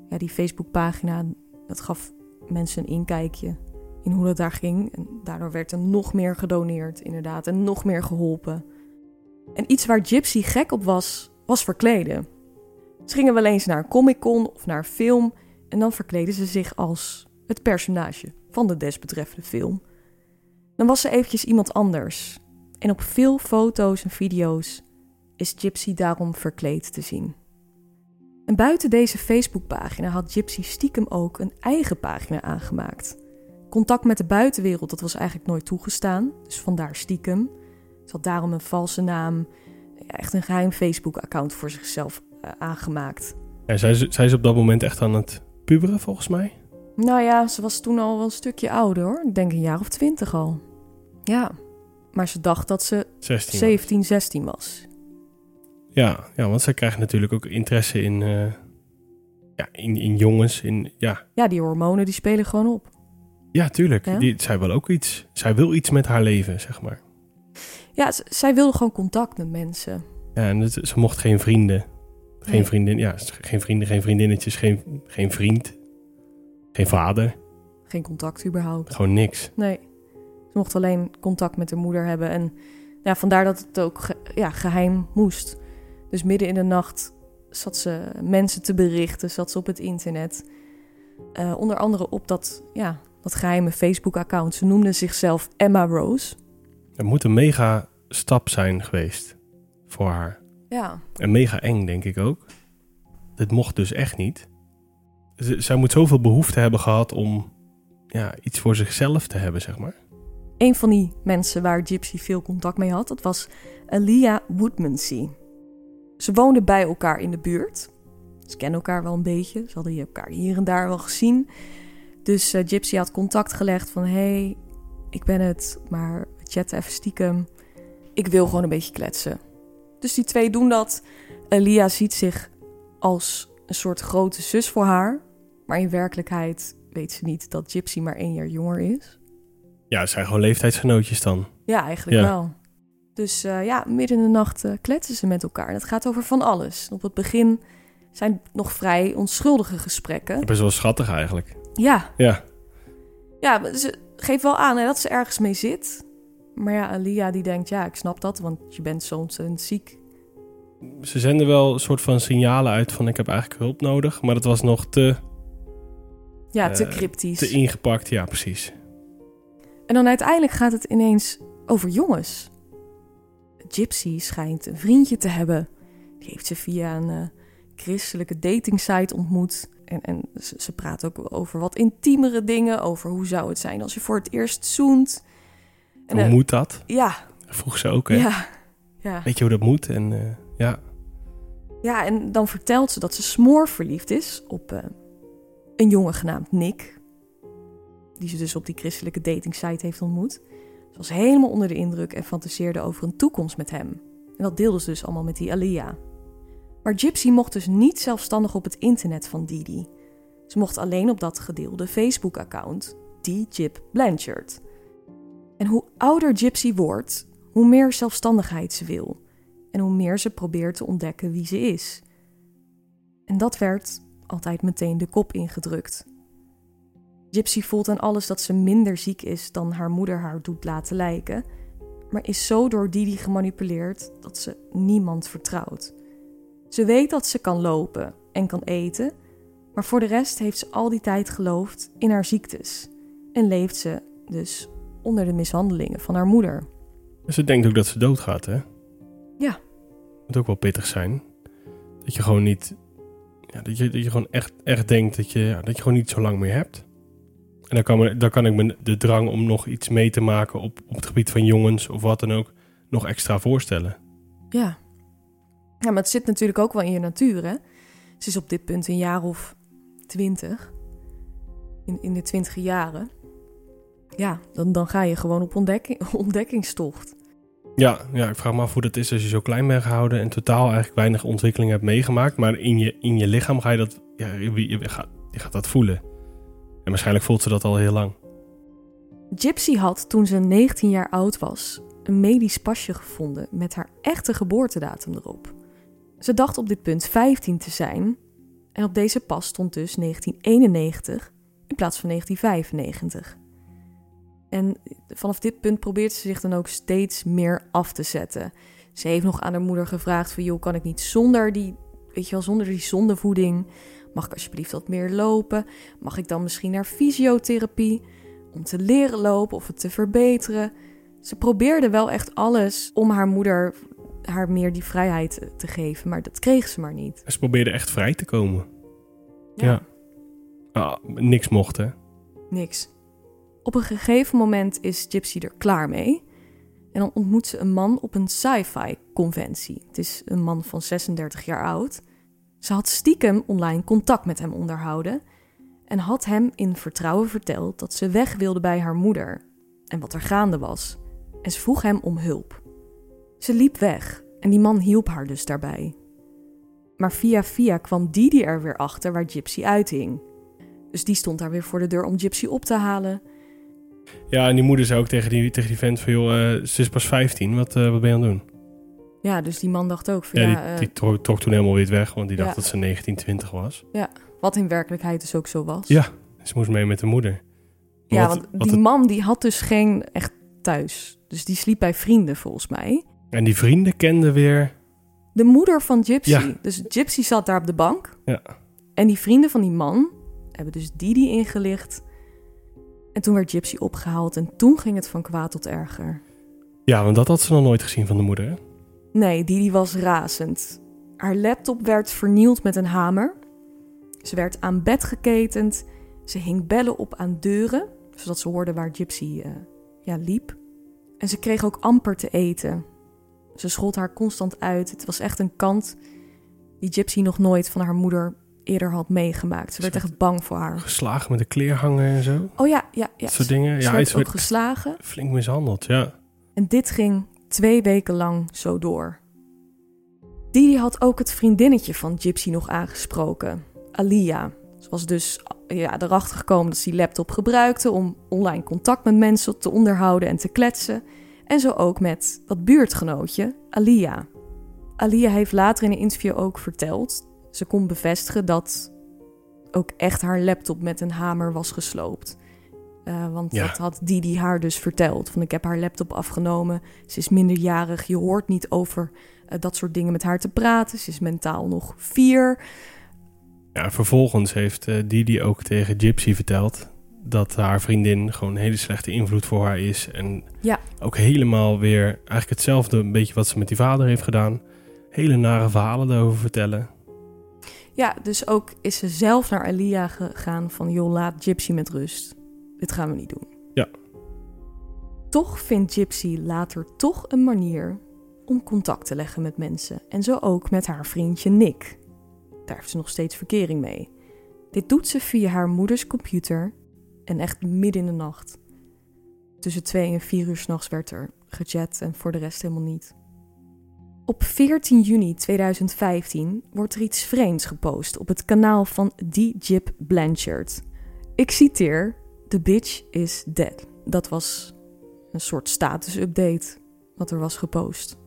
ja, die Facebookpagina, dat gaf mensen een inkijkje in hoe dat daar ging. En daardoor werd er nog meer gedoneerd, inderdaad, en nog meer geholpen. En iets waar Gypsy gek op was, was verkleden. Ze gingen wel eens naar een Comic-Con of naar een film en dan verkleden ze zich als het personage van de desbetreffende film. Dan was ze eventjes iemand anders. En op veel foto's en video's is Gypsy daarom verkleed te zien. En buiten deze Facebookpagina had Gypsy stiekem ook een eigen pagina aangemaakt. Contact met de buitenwereld, dat was eigenlijk nooit toegestaan, dus vandaar stiekem. Ze had daarom een valse naam, echt een geheim Facebook-account voor zichzelf uh, aangemaakt. En zij, zij is op dat moment echt aan het puberen, volgens mij? Nou ja, ze was toen al wel een stukje ouder hoor. Ik denk een jaar of twintig al. Ja, maar ze dacht dat ze 16 17, 16 was. Ja, ja, want zij krijgt natuurlijk ook interesse in, uh, ja, in, in jongens. In, ja. ja, die hormonen die spelen gewoon op. Ja, tuurlijk. Die, zij wil ook iets. Zij wil iets met haar leven, zeg maar. Ja, zij wilde gewoon contact met mensen. Ja, en het, ze mocht geen vrienden. Geen vriendin, ja, geen vrienden, geen vriendinnetjes, geen, geen vriend. Geen vader. Geen contact überhaupt. Gewoon niks. Nee. Ze mocht alleen contact met haar moeder hebben. En ja, vandaar dat het ook ja, geheim moest. Dus midden in de nacht zat ze mensen te berichten, zat ze op het internet. Uh, onder andere op dat, ja, dat geheime Facebook-account. Ze noemde zichzelf Emma Rose. Het moet een mega stap zijn geweest voor haar. Ja. En mega eng, denk ik ook. Dit mocht dus echt niet. Z zij moet zoveel behoefte hebben gehad om ja, iets voor zichzelf te hebben, zeg maar. Een van die mensen waar Gypsy veel contact mee had, dat was Alia Woodmansey. Ze woonden bij elkaar in de buurt. Ze kennen elkaar wel een beetje. Ze hadden elkaar hier en daar wel gezien. Dus uh, Gypsy had contact gelegd van... hey, ik ben het, maar we chatten even stiekem. Ik wil gewoon een beetje kletsen. Dus die twee doen dat. Elia ziet zich als een soort grote zus voor haar. Maar in werkelijkheid weet ze niet dat Gypsy maar één jaar jonger is. Ja, het zijn gewoon leeftijdsgenootjes dan. Ja, eigenlijk wel. Dus uh, ja, midden in de nacht uh, kletsen ze met elkaar. Het gaat over van alles. Op het begin zijn nog vrij onschuldige gesprekken. Best wel schattig eigenlijk. Ja. Ja. Ja, ze geeft wel aan hè, dat ze ergens mee zit. Maar ja, Alia die denkt, ja, ik snap dat, want je bent soms een ziek. Ze zenden wel een soort van signalen uit van ik heb eigenlijk hulp nodig. Maar dat was nog te... Ja, te uh, cryptisch. Te ingepakt, ja, precies. En dan uiteindelijk gaat het ineens over jongens. Gypsy schijnt een vriendje te hebben. Die heeft ze via een uh, christelijke datingsite ontmoet. En, en ze, ze praat ook over wat intiemere dingen. Over hoe zou het zijn als je voor het eerst zoent. En, hoe uh, moet dat? Ja. Vroeg ze ook, hè? Ja. ja. Weet je hoe dat moet? En uh, ja. Ja, en dan vertelt ze dat ze smoor verliefd is op een jongen genaamd Nick. Die ze dus op die christelijke datingsite heeft ontmoet. Ze was helemaal onder de indruk en fantaseerde over een toekomst met hem. En dat deelde ze dus allemaal met die Alia. Maar Gypsy mocht dus niet zelfstandig op het internet van Didi. Ze mocht alleen op dat gedeelde Facebook-account, die Gyp Blanchard. En hoe ouder Gypsy wordt, hoe meer zelfstandigheid ze wil. En hoe meer ze probeert te ontdekken wie ze is. En dat werd altijd meteen de kop ingedrukt. Gypsy voelt aan alles dat ze minder ziek is dan haar moeder haar doet laten lijken, maar is zo door Didi gemanipuleerd dat ze niemand vertrouwt. Ze weet dat ze kan lopen en kan eten, maar voor de rest heeft ze al die tijd geloofd in haar ziektes en leeft ze dus onder de mishandelingen van haar moeder. Ze denkt ook dat ze doodgaat, hè? Ja. Moet ook wel pittig zijn. Dat je gewoon niet. Ja, dat, je, dat je gewoon echt, echt denkt dat je, ja, dat je gewoon niet zo lang meer hebt. En dan kan, dan kan ik me de drang om nog iets mee te maken op, op het gebied van jongens of wat dan ook, nog extra voorstellen. Ja. Ja, maar het zit natuurlijk ook wel in je natuur, hè? Ze is op dit punt een jaar of twintig. In, in de twintige jaren. Ja, dan, dan ga je gewoon op ontdekking, ontdekkingstocht. Ja, ja, ik vraag me af hoe dat is als je zo klein bent gehouden en totaal eigenlijk weinig ontwikkeling hebt meegemaakt. Maar in je, in je lichaam ga je dat, ja, je, je, gaat, je gaat dat voelen. En waarschijnlijk voelt ze dat al heel lang. Gypsy had toen ze 19 jaar oud was een medisch pasje gevonden met haar echte geboortedatum erop. Ze dacht op dit punt 15 te zijn en op deze pas stond dus 1991 in plaats van 1995. En vanaf dit punt probeert ze zich dan ook steeds meer af te zetten. Ze heeft nog aan haar moeder gevraagd van joh, kan ik niet zonder die, weet je wel, zonder die zondevoeding? Mag ik alsjeblieft wat meer lopen? Mag ik dan misschien naar fysiotherapie om te leren lopen of het te verbeteren? Ze probeerde wel echt alles om haar moeder haar meer die vrijheid te geven. Maar dat kreeg ze maar niet. Ze probeerde echt vrij te komen. Ja. Ah, niks mocht, hè? Niks. Op een gegeven moment is Gypsy er klaar mee. En dan ontmoet ze een man op een sci-fi conventie. Het is een man van 36 jaar oud. Ze had stiekem online contact met hem onderhouden en had hem in vertrouwen verteld dat ze weg wilde bij haar moeder en wat er gaande was. En ze vroeg hem om hulp. Ze liep weg en die man hielp haar dus daarbij. Maar via via kwam Didi er weer achter waar Gypsy uithing. Dus die stond daar weer voor de deur om Gypsy op te halen. Ja, en die moeder zei ook tegen die, tegen die vent van... joh, uh, ze is pas 15, wat, uh, wat ben je aan het doen? Ja, dus die man dacht ook van... Ja, ja, die, die trok, trok toen helemaal weer weg... want die dacht Ja. dat ze 19, 20 was. ja, wat in werkelijkheid dus ook zo was. Ja, ze moest mee met de moeder. Maar Ja, wat- want die het- man die had dus geen echt thuis. Dus die sliep bij vrienden volgens mij. En die vrienden kenden weer... De moeder van Gypsy. Ja. Dus Gypsy zat daar op de bank. Ja. En die vrienden van die man hebben dus Didi ingelicht. En toen werd Gypsy opgehaald en toen ging het van kwaad tot erger. Ja, want dat had ze nog nooit gezien van de moeder, hè? Nee, Didi was razend. Haar laptop werd vernield met een hamer. Ze werd aan bed geketend. Ze hing bellen op aan deuren, zodat ze hoorde waar Gypsy eh, ja, liep. En ze kreeg ook amper te eten. Ze schold haar constant uit. Het was echt een kant die Gypsy nog nooit van haar moeder eerder had meegemaakt. Ze werd echt bang voor haar. Geslagen met een kleerhanger en zo. Oh ja, ja, ja. Dat soort dingen. Ze Ja, werd ook werd geslagen. flink mishandeld, ja. En dit ging twee weken lang zo door. Didi had ook het vriendinnetje van Gypsy nog aangesproken, Alia. Ze was dus ja, erachter gekomen dat ze die laptop gebruikte om online contact met mensen te onderhouden en te kletsen. En zo ook met dat buurtgenootje, Alia. Alia heeft later in een interview ook verteld, ze kon bevestigen dat ook echt haar laptop met een hamer was gesloopt. Eh, want Ja. dat had Didi haar dus verteld. Van ik heb haar laptop afgenomen. Ze is minderjarig. Je hoort niet over eh, dat soort dingen met haar te praten. Ze is mentaal nog vier. Ja, vervolgens heeft eh, Didi ook tegen Gypsy verteld dat haar vriendin gewoon een hele slechte invloed voor haar is. En Ja. ook helemaal weer eigenlijk hetzelfde een beetje wat ze met die vader heeft gedaan. Hele nare verhalen daarover vertellen. Ja, dus ook is ze zelf naar Alia gegaan van... joh, laat Gypsy met rust. Dit gaan we niet doen. Ja. Toch vindt Gypsy later toch een manier om contact te leggen met mensen. En zo ook met haar vriendje Nick. Daar heeft ze nog steeds verkering mee. Dit doet ze via haar moeders computer en echt midden in de nacht. Tussen twee en vier uur s'nachts werd er gechat en voor de rest helemaal niet. Op 14 juni 2015 wordt er iets vreemds gepost op het kanaal van The Jip Blanchard. Ik citeer: The bitch is dead. Dat was een soort status-update wat er was gepost.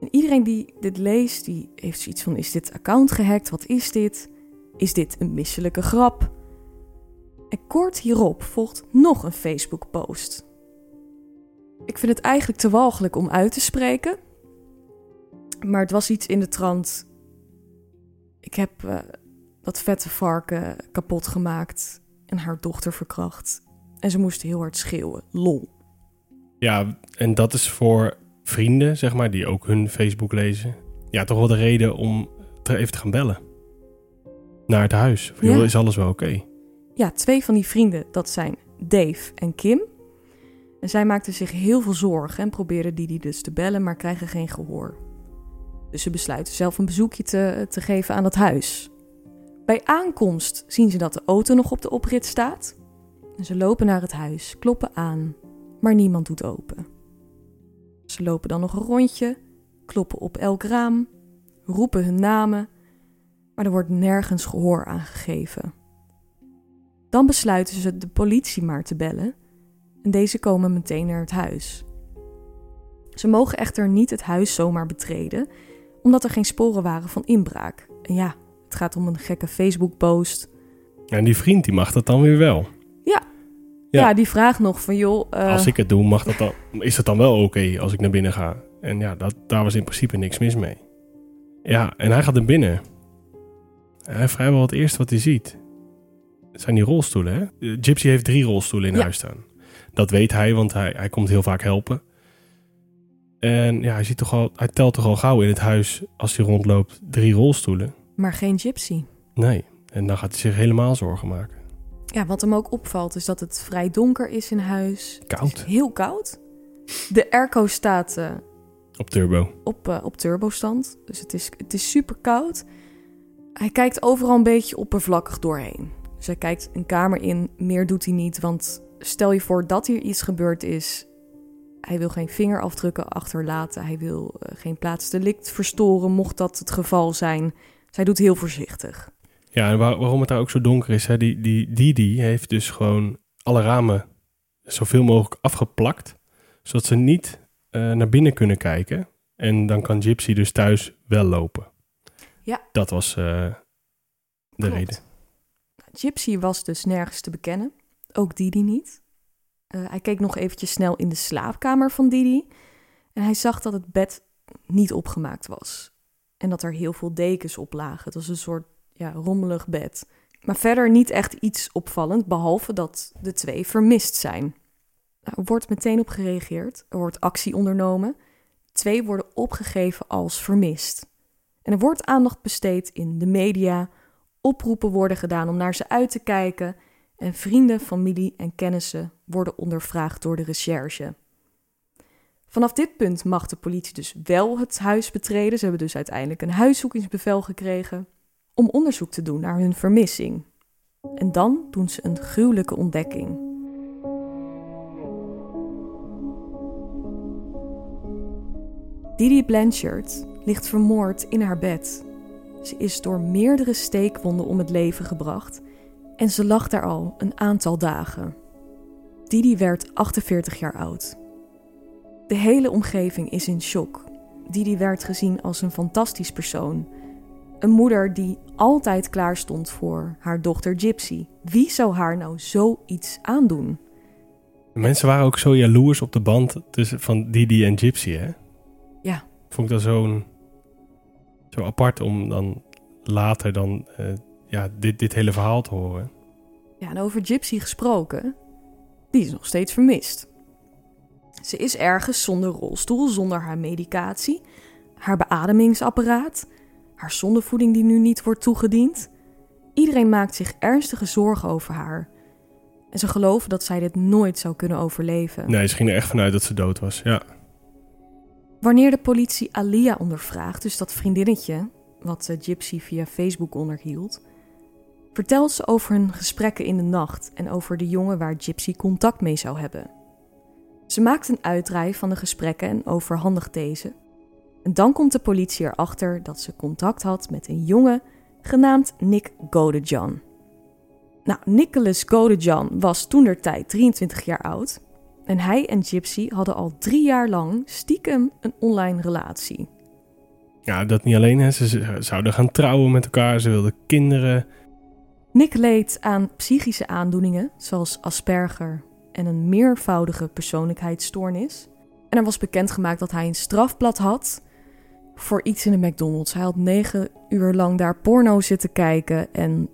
En iedereen die dit leest, die heeft zoiets van: is dit account gehackt? Wat is dit? Is dit een misselijke grap? En kort hierop volgt nog een Facebook-post. Ik vind het eigenlijk te walgelijk om uit te spreken. Maar het was iets in de trant. Ik heb eh, dat vette varken kapot gemaakt en haar dochter verkracht. En ze moest heel hard schreeuwen. Lol. Ja, en dat is voor vrienden, zeg maar, die ook hun Facebook lezen. Ja, toch wel de reden om te even te gaan bellen. Naar het huis. Ja. joh, is alles wel oké? Ja, twee van die vrienden, dat zijn Dave en Kim. En zij maakten zich heel veel zorgen en probeerden die, die dus te bellen, maar krijgen geen gehoor. Dus ze besluiten zelf een bezoekje te, te geven aan het huis. Bij aankomst zien ze dat de auto nog op de oprit staat. En ze lopen naar het huis, kloppen aan, maar niemand doet open. Ze lopen dan nog een rondje, kloppen op elk raam, roepen hun namen, maar er wordt nergens gehoor aangegeven. Dan besluiten ze de politie maar te bellen en deze komen meteen naar het huis. Ze mogen echter niet het huis zomaar betreden, omdat er geen sporen waren van inbraak. En ja, het gaat om een gekke Facebook-post. En die vriend, die mag dat dan weer wel. Ja. Ja. die vraagt nog van joh, eh, Als ik het doe, mag dat dan, is het dan wel oké als ik naar binnen ga? En ja, dat, daar was in principe niks mis mee. Ja, en hij gaat naar binnen. En hij vrijwel het eerste wat hij ziet. Zijn die rolstoelen, hè? Eh, Gypsy heeft drie rolstoelen in Ja. huis staan. Dat weet hij, want hij, hij komt heel vaak helpen. En ja, hij, ziet toch al, hij telt toch al gauw in het huis, als hij rondloopt, drie rolstoelen. Maar geen gypsy. Nee, en dan gaat hij zich helemaal zorgen maken. Ja, wat hem ook opvalt is dat het vrij donker is in huis. Koud. heel koud. De airco staat eh, Op turbo. op, eh, op turbostand. Dus het is, het is super koud. Hij kijkt overal een beetje oppervlakkig doorheen. Dus hij kijkt een kamer in. Meer doet hij niet. Want stel je voor dat hier iets gebeurd is. Hij wil geen vingerafdrukken achterlaten. Hij wil eh, geen plaatsdelict verstoren, mocht dat het geval zijn. Hij doet heel voorzichtig. Ja, en waar- waarom het daar ook zo donker is, hè, die, die Didi heeft dus gewoon alle ramen zoveel mogelijk afgeplakt, zodat ze niet eh, naar binnen kunnen kijken. En dan kan Gypsy dus thuis wel lopen. Ja. Dat was eh, de Klopt. reden. Gypsy was dus nergens te bekennen. Ook Didi niet. Eh, hij keek nog eventjes snel in de slaapkamer van Didi. En hij zag dat het bed niet opgemaakt was. En dat er heel veel dekens op lagen. Het was een soort ja, rommelig bed. Maar verder niet echt iets opvallend, behalve dat de twee vermist zijn. Nou, er wordt meteen op gereageerd. Er wordt actie ondernomen. Twee worden opgegeven als vermist. En er wordt aandacht besteed in de media, oproepen worden gedaan om naar ze uit te kijken en vrienden, familie en kennissen worden ondervraagd door de recherche. Vanaf dit punt mag de politie dus wel het huis betreden. Ze hebben dus uiteindelijk een huiszoekingsbevel gekregen om onderzoek te doen naar hun vermissing. En dan doen ze een gruwelijke ontdekking. Didi Blanchard ligt vermoord in haar bed. Ze is door meerdere steekwonden om het leven gebracht en ze lag daar al een aantal dagen. Didi werd 48 jaar oud. De hele omgeving is in shock. Didi werd gezien als een fantastisch persoon. Een moeder die altijd klaar stond voor haar dochter Gypsy. Wie zou haar nou zoiets aandoen? Mensen waren ook zo jaloers op de band tussen van Didi en Gypsy, hè? Ja. Vond ik dat zo'n zo apart om dan later dan eh, ja, dit, dit hele verhaal te horen. Ja, en over Gypsy gesproken, die is nog steeds vermist. Ze is ergens zonder rolstoel, zonder haar medicatie, haar beademingsapparaat, haar zondevoeding die nu niet wordt toegediend. Iedereen maakt zich ernstige zorgen over haar. En ze geloven dat zij dit nooit zou kunnen overleven. Nee, ze ging er echt vanuit dat ze dood was. Ja. Wanneer de politie Alia ondervraagt, dus dat vriendinnetje wat eh, Gypsy via Facebook onderhield, vertelt ze over hun gesprekken in de nacht en over de jongen waar Gypsy contact mee zou hebben. Ze maakt een uitdraai van de gesprekken en overhandigt deze. En dan komt de politie erachter dat ze contact had met een jongen genaamd Nick Godejan. Nou, Nicholas Godejan was toentertijd 23 jaar oud en hij en Gypsy hadden al drie jaar lang stiekem een online relatie. ja, dat niet alleen. Hè. Ze zouden gaan trouwen met elkaar. Ze wilden kinderen. Nick leed aan psychische aandoeningen zoals Asperger en een meervoudige persoonlijkheidsstoornis. En er was bekendgemaakt dat hij een strafblad had voor iets in de McDonald's. Hij had negen uur lang daar porno zitten kijken en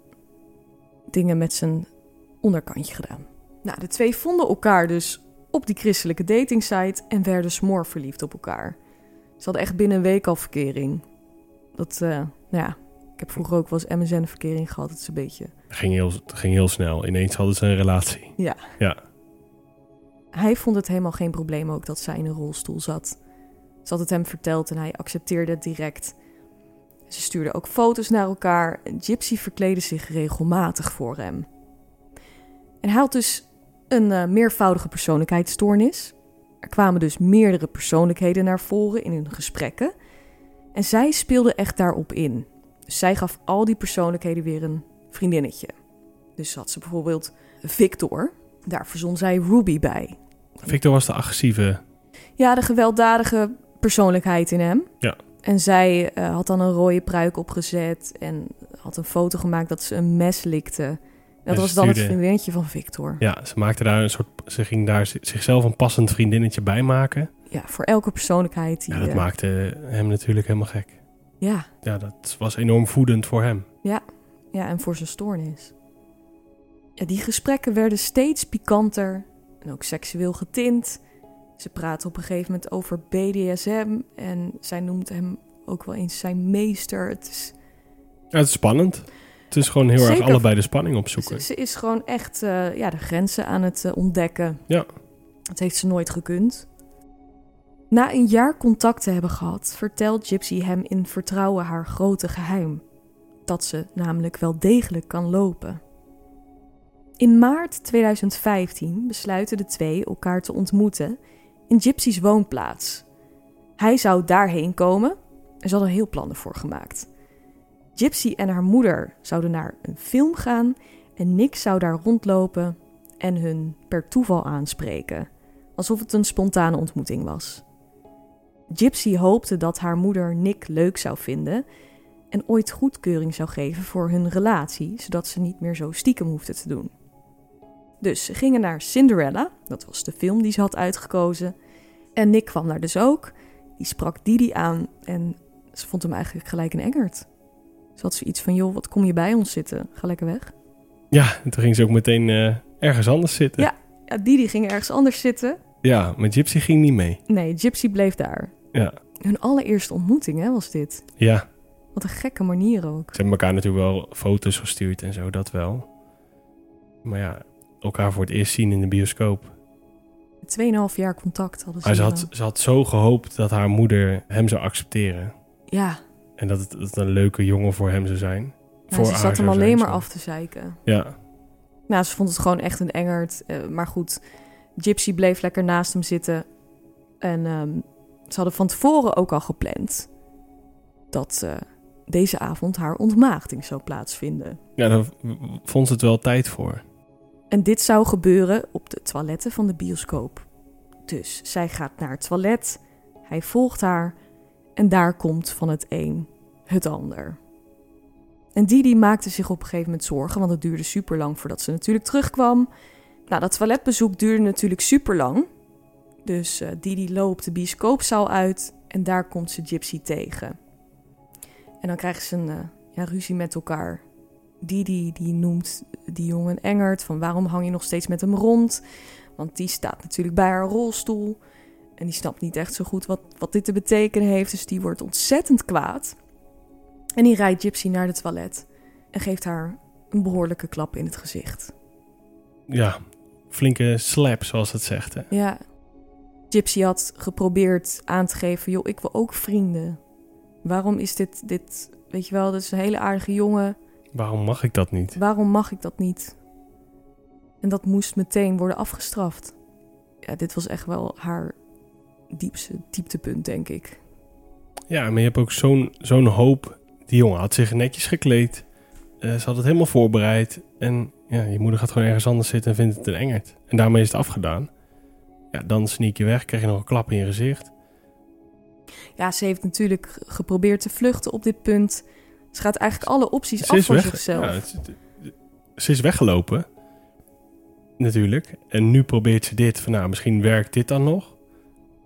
dingen met zijn onderkantje gedaan. Nou, de twee vonden elkaar dus op die christelijke datingsite en werden smoor verliefd op elkaar. Ze hadden echt binnen een week al verkering. Dat, eh, nou ja, ik heb vroeger ook wel eens MSN-verkering gehad. Het is een beetje... Het ging heel, het ging heel snel. Ineens hadden ze een relatie. Ja. Ja. Hij vond het helemaal geen probleem ook dat zij in een rolstoel zat. Ze had het hem verteld en hij accepteerde het direct. Ze stuurden ook foto's naar elkaar Gypsy verkleedde zich regelmatig voor hem. En hij had dus een eh, meervoudige persoonlijkheidsstoornis. Er kwamen dus meerdere persoonlijkheden naar voren in hun gesprekken. En zij speelde echt daarop in. Dus zij gaf al die persoonlijkheden weer een vriendinnetje. Dus had ze bijvoorbeeld Victor. Daar verzon zij Ruby bij. Victor was de agressieve. Ja, de gewelddadige persoonlijkheid in hem. Ja. En zij eh, had dan een rode pruik opgezet en had een foto gemaakt dat ze een mes likte. En dat was dan het vriendinnetje van Victor. Ja, ze maakte daar een soort. Ze ging daar zi- zichzelf een passend vriendinnetje bij maken. Ja, voor elke persoonlijkheid. Die, Ja, dat eh, maakte hem natuurlijk helemaal gek. Ja, Ja, dat was enorm voedend voor hem. ja, en voor zijn stoornis. Ja, die gesprekken werden steeds pikanter en ook seksueel getint. Ze praten op een gegeven moment over BDSM en zij noemt hem ook wel eens zijn meester. Het is, Ja, het is spannend. Het is gewoon heel erg allebei de spanning opzoeken. ze, ze is gewoon echt eh, ja, de grenzen aan het eh, ontdekken. Ja. Dat heeft ze nooit gekund. Na een jaar contact te hebben gehad, vertelt Gypsy hem in vertrouwen haar grote geheim. Dat ze namelijk wel degelijk kan lopen. In maart 2015 besluiten de twee elkaar te ontmoeten in Gypsy's woonplaats. Hij zou daarheen komen en ze hadden heel plannen voor gemaakt. Gypsy en haar moeder zouden naar een film gaan en Nick zou daar rondlopen en hun per toeval aanspreken, alsof het een spontane ontmoeting was. Gypsy hoopte dat haar moeder Nick leuk zou vinden en ooit goedkeuring zou geven voor hun relatie, zodat ze niet meer zo stiekem hoefde te doen. Dus ze gingen naar Cinderella, dat was de film die ze had uitgekozen, en Nick kwam daar dus ook. Die sprak Didi aan en ze vond hem eigenlijk gelijk een engert. Ze had zoiets van, joh, wat kom je bij ons zitten? Ga lekker weg. Ja, en toen ging ze ook meteen eh, ergens anders zitten. Ja. Ja, Didi ging ergens anders zitten. Ja, maar Gypsy ging niet mee. Nee, Gypsy bleef daar. Ja. Hun allereerste ontmoeting, hè, was dit. Ja, Wat een gekke manier ook. ze hebben elkaar natuurlijk wel foto's gestuurd en zo, dat wel. Maar ja, elkaar voor het eerst zien in de bioscoop. Tweeënhalf jaar contact hadden ze. Maar ze had, ze had zo gehoopt dat haar moeder hem zou accepteren. Ja, En dat het, dat het een leuke jongen voor hem zou zijn. ja voor ze haar zat hem alleen zijn, maar af te zeiken. Ja, Nou, ze vond het gewoon echt een engert. eh, maar goed, Gypsy bleef lekker naast hem zitten. En ehm, ze hadden van tevoren ook al gepland dat eh, deze avond haar ontmaagding zou plaatsvinden. ja daar vond ze het wel tijd voor. En dit zou gebeuren op de toiletten van de bioscoop. Dus zij gaat naar het toilet, hij volgt haar en daar komt van het een het ander. En Didi maakte zich op een gegeven moment zorgen, want het duurde super lang voordat ze natuurlijk terugkwam. Nou, dat toiletbezoek duurde natuurlijk super lang. Dus eh, Didi loopt de bioscoopzaal uit en daar komt ze Gypsy tegen. En dan krijgen ze een eh, ja, ruzie met elkaar. Didi die noemt die jongen engert. Van waarom hang je nog steeds met hem rond? Want die staat natuurlijk bij haar rolstoel. En die snapt niet echt zo goed wat, wat dit te betekenen heeft. Dus die wordt ontzettend kwaad. En die rijdt Gypsy naar het toilet. En geeft haar een behoorlijke klap in het gezicht. Ja, flinke slap, zoals het zegt. Hè. Ja. Gypsy had geprobeerd aan te geven: joh, ik wil ook vrienden. Waarom is dit, dit, weet je wel, dit is een hele aardige jongen. Waarom mag ik dat niet? Waarom mag ik dat niet? En dat moest meteen worden afgestraft. Ja, dit was echt wel haar diepste dieptepunt, denk ik. Ja, maar je hebt ook zo'n zo'n hoop. Die jongen had zich netjes gekleed. Eh, ze had het helemaal voorbereid. En ja, je moeder gaat gewoon ergens anders zitten en vindt het een engert. En daarmee is het afgedaan. Ja, dan sneak je weg, krijg je nog een klap in je gezicht. Ja, ze heeft natuurlijk geprobeerd te vluchten op dit punt. Ze gaat eigenlijk alle opties Ze af voor weg. zichzelf. Ja, het- ze is weggelopen. Natuurlijk. En nu probeert ze dit. Van nou, misschien werkt dit dan nog.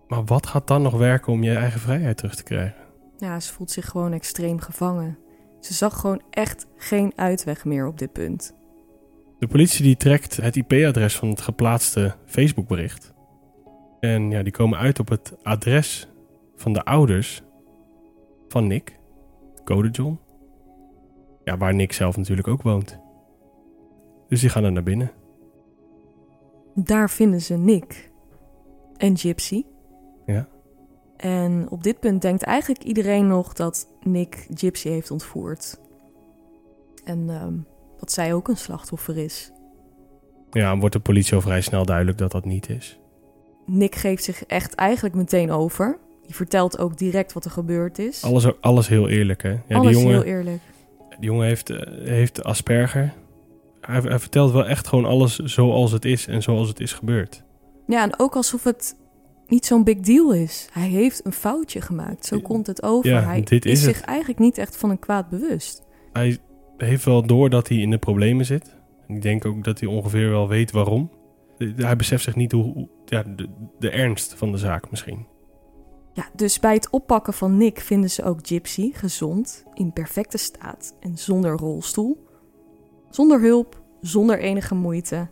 Maar wat gaat dan nog werken om je eigen vrijheid terug te krijgen? Ja, ze voelt zich gewoon extreem gevangen. Ze zag gewoon echt geen uitweg meer op dit punt. De politie die trekt het IP-adres van het geplaatste Facebookbericht. En ja, die komen uit op het adres van de ouders van Nick, Code John. Ja, waar Nick zelf natuurlijk ook woont. Dus die gaan er naar binnen. Daar vinden ze Nick en Gypsy. Ja. En op dit punt denkt eigenlijk iedereen nog dat Nick Gypsy heeft ontvoerd. En ehm, dat zij ook een slachtoffer is. Ja, en wordt de politie al vrij snel duidelijk dat dat niet is. Nick geeft zich echt eigenlijk meteen over. Die vertelt ook direct wat er gebeurd is. Alles, alles heel eerlijk, hè? Ja, Alles die jongen, heel eerlijk. die jongen heeft, eh, heeft Asperger. Hij, hij vertelt wel echt gewoon alles zoals het is en zoals het is gebeurd. Ja, en ook alsof het niet zo'n big deal is. Hij heeft een foutje gemaakt. Zo komt het over. Ja, hij dit is zich het. eigenlijk niet echt van een kwaad bewust. Hij heeft wel door dat hij in de problemen zit. Ik denk ook dat hij ongeveer wel weet waarom. Eh, Hij beseft zich niet hoe, ja, de, de ernst van de zaak misschien. Ja, dus bij het oppakken van Nick vinden ze ook Gypsy gezond, in perfecte staat en zonder rolstoel. Zonder hulp, zonder enige moeite.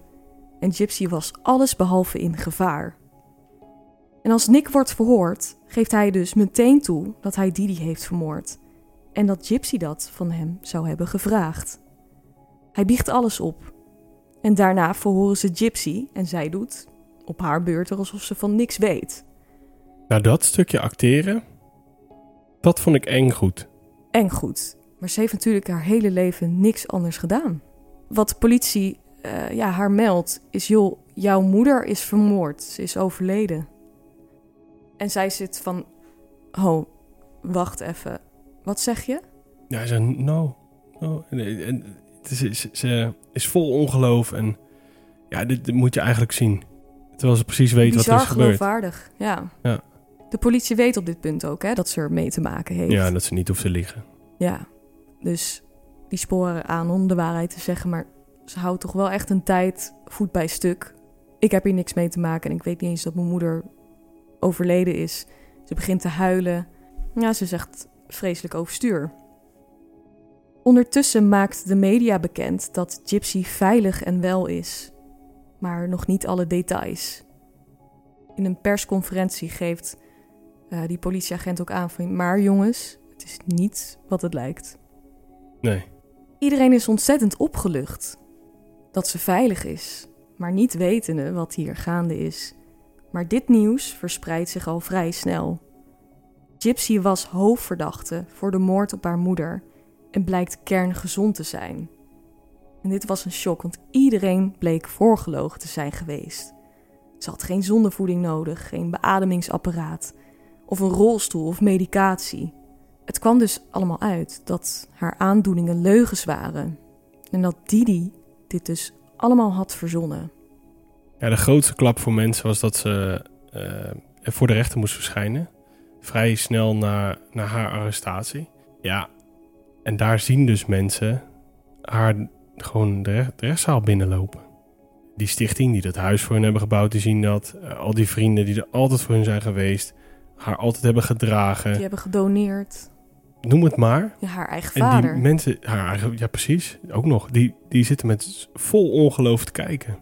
En Gypsy was alles behalve in gevaar. En als Nick wordt verhoord, geeft hij dus meteen toe dat hij Didi heeft vermoord. En dat Gypsy dat van hem zou hebben gevraagd. Hij biecht alles op. En daarna verhoren ze Gypsy en zij doet op haar beurt alsof ze van niks weet. Nou, dat stukje acteren, dat vond ik eng goed. Eng goed. Maar ze heeft natuurlijk haar hele leven niks anders gedaan. Wat de politie uh, ja, haar meldt is: joh, jouw moeder is vermoord. Ze is overleden. En zij zit van: oh, wacht even. Wat zeg je? Ja, hij zegt: no. no. En, en, ze is vol ongeloof. En ja, dit, moet je eigenlijk zien. Terwijl ze precies weet wat er is gebeurd. geloofwaardig, ja. ja. De politie weet op dit punt ook hè, dat ze er mee te maken heeft. Ja, dat ze niet hoeft te liggen. Ja, dus die sporen aan om de waarheid te zeggen. Maar ze houdt toch wel echt een tijd voet bij stuk. Ik heb hier niks mee te maken en ik weet niet eens dat mijn moeder overleden is. Ze begint te huilen. Ja, ze zegt vreselijk overstuur. Ondertussen maakt de media bekend dat Gypsy veilig en wel is, maar nog niet alle details. In een persconferentie geeft uh, die politieagent ook aan van, maar jongens, het is niet wat het lijkt. Nee. Iedereen is ontzettend opgelucht dat ze veilig is, maar niet wetende wat hier gaande is. Maar dit nieuws verspreidt zich al vrij snel. Gypsy was hoofdverdachte voor de moord op haar moeder en blijkt kerngezond te zijn. En dit was een shock, want iedereen bleek voorgelogen te zijn geweest. Ze had geen zondevoeding nodig, geen beademingsapparaat of een rolstoel of medicatie. Het kwam dus allemaal uit dat haar aandoeningen leugens waren en dat Didi dit dus allemaal had verzonnen. Ja, de grootste klap voor mensen was dat ze uh, voor de rechter moest verschijnen. Vrij snel na, na haar arrestatie. Ja, en daar zien dus mensen haar gewoon de, rechtszaal binnenlopen. Die stichting die dat huis voor hen hebben gebouwd, die zien dat. Eh, al die vrienden die er altijd voor hun zijn geweest, haar altijd hebben gedragen. Die hebben gedoneerd. Noem het maar. Ja, haar eigen vader. En die mensen, haar eigen, ja precies, ook nog. Die, die zitten met vol ongeloof te kijken.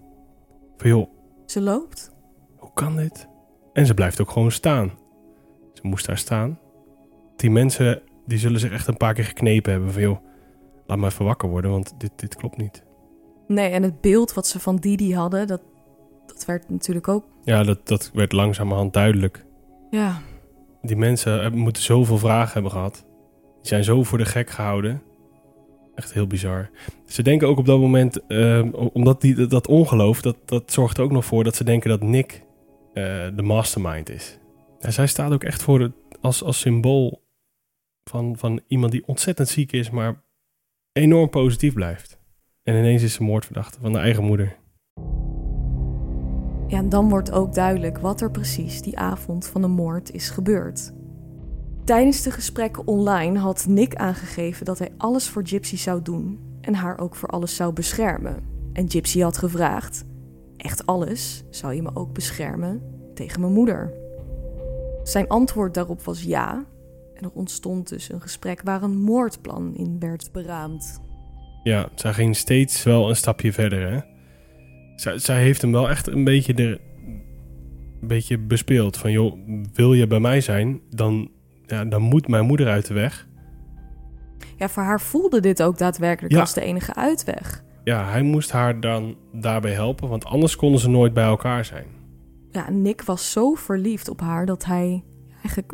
Van joh. Ze loopt. Hoe kan dit? En ze blijft ook gewoon staan. Ze moest daar staan. Die mensen die zullen zich echt een paar keer geknepen hebben van joh, laat maar even wakker worden, want dit, dit klopt niet. Nee, en het beeld wat ze van Didi hadden, dat, dat werd natuurlijk ook... Ja, dat, dat werd langzamerhand duidelijk. Ja. Die mensen moeten zoveel vragen hebben gehad. Die zijn zo voor de gek gehouden. Echt heel bizar. Ze denken ook op dat moment, uh, omdat die, dat ongeloof, dat, dat zorgt er ook nog voor dat ze denken dat Nick uh, de mastermind is. En zij staat ook echt voor het, als, als symbool van, van iemand die ontzettend ziek is, maar enorm positief blijft. En ineens is ze moordverdachte van de eigen moeder. Ja, en dan wordt ook duidelijk wat er precies die avond van de moord is gebeurd. Tijdens de gesprekken online had Nick aangegeven dat hij alles voor Gypsy zou doen en haar ook voor alles zou beschermen. En Gypsy had gevraagd: Echt alles? Zou je me ook beschermen tegen mijn moeder? Zijn antwoord daarop was ja, en er ontstond dus een gesprek waar een moordplan in werd beraamd. Ja, zij ging steeds wel een stapje verder. Hè? Zij, zij heeft hem wel echt een beetje, een beetje bespeeld. Van joh, wil je bij mij zijn, dan, ja, dan moet mijn moeder uit de weg. Ja, voor haar voelde dit ook daadwerkelijk als de enige uitweg. Ja, hij moest haar dan daarbij helpen, want anders konden ze nooit bij elkaar zijn. Ja, Nick was zo verliefd op haar dat hij eigenlijk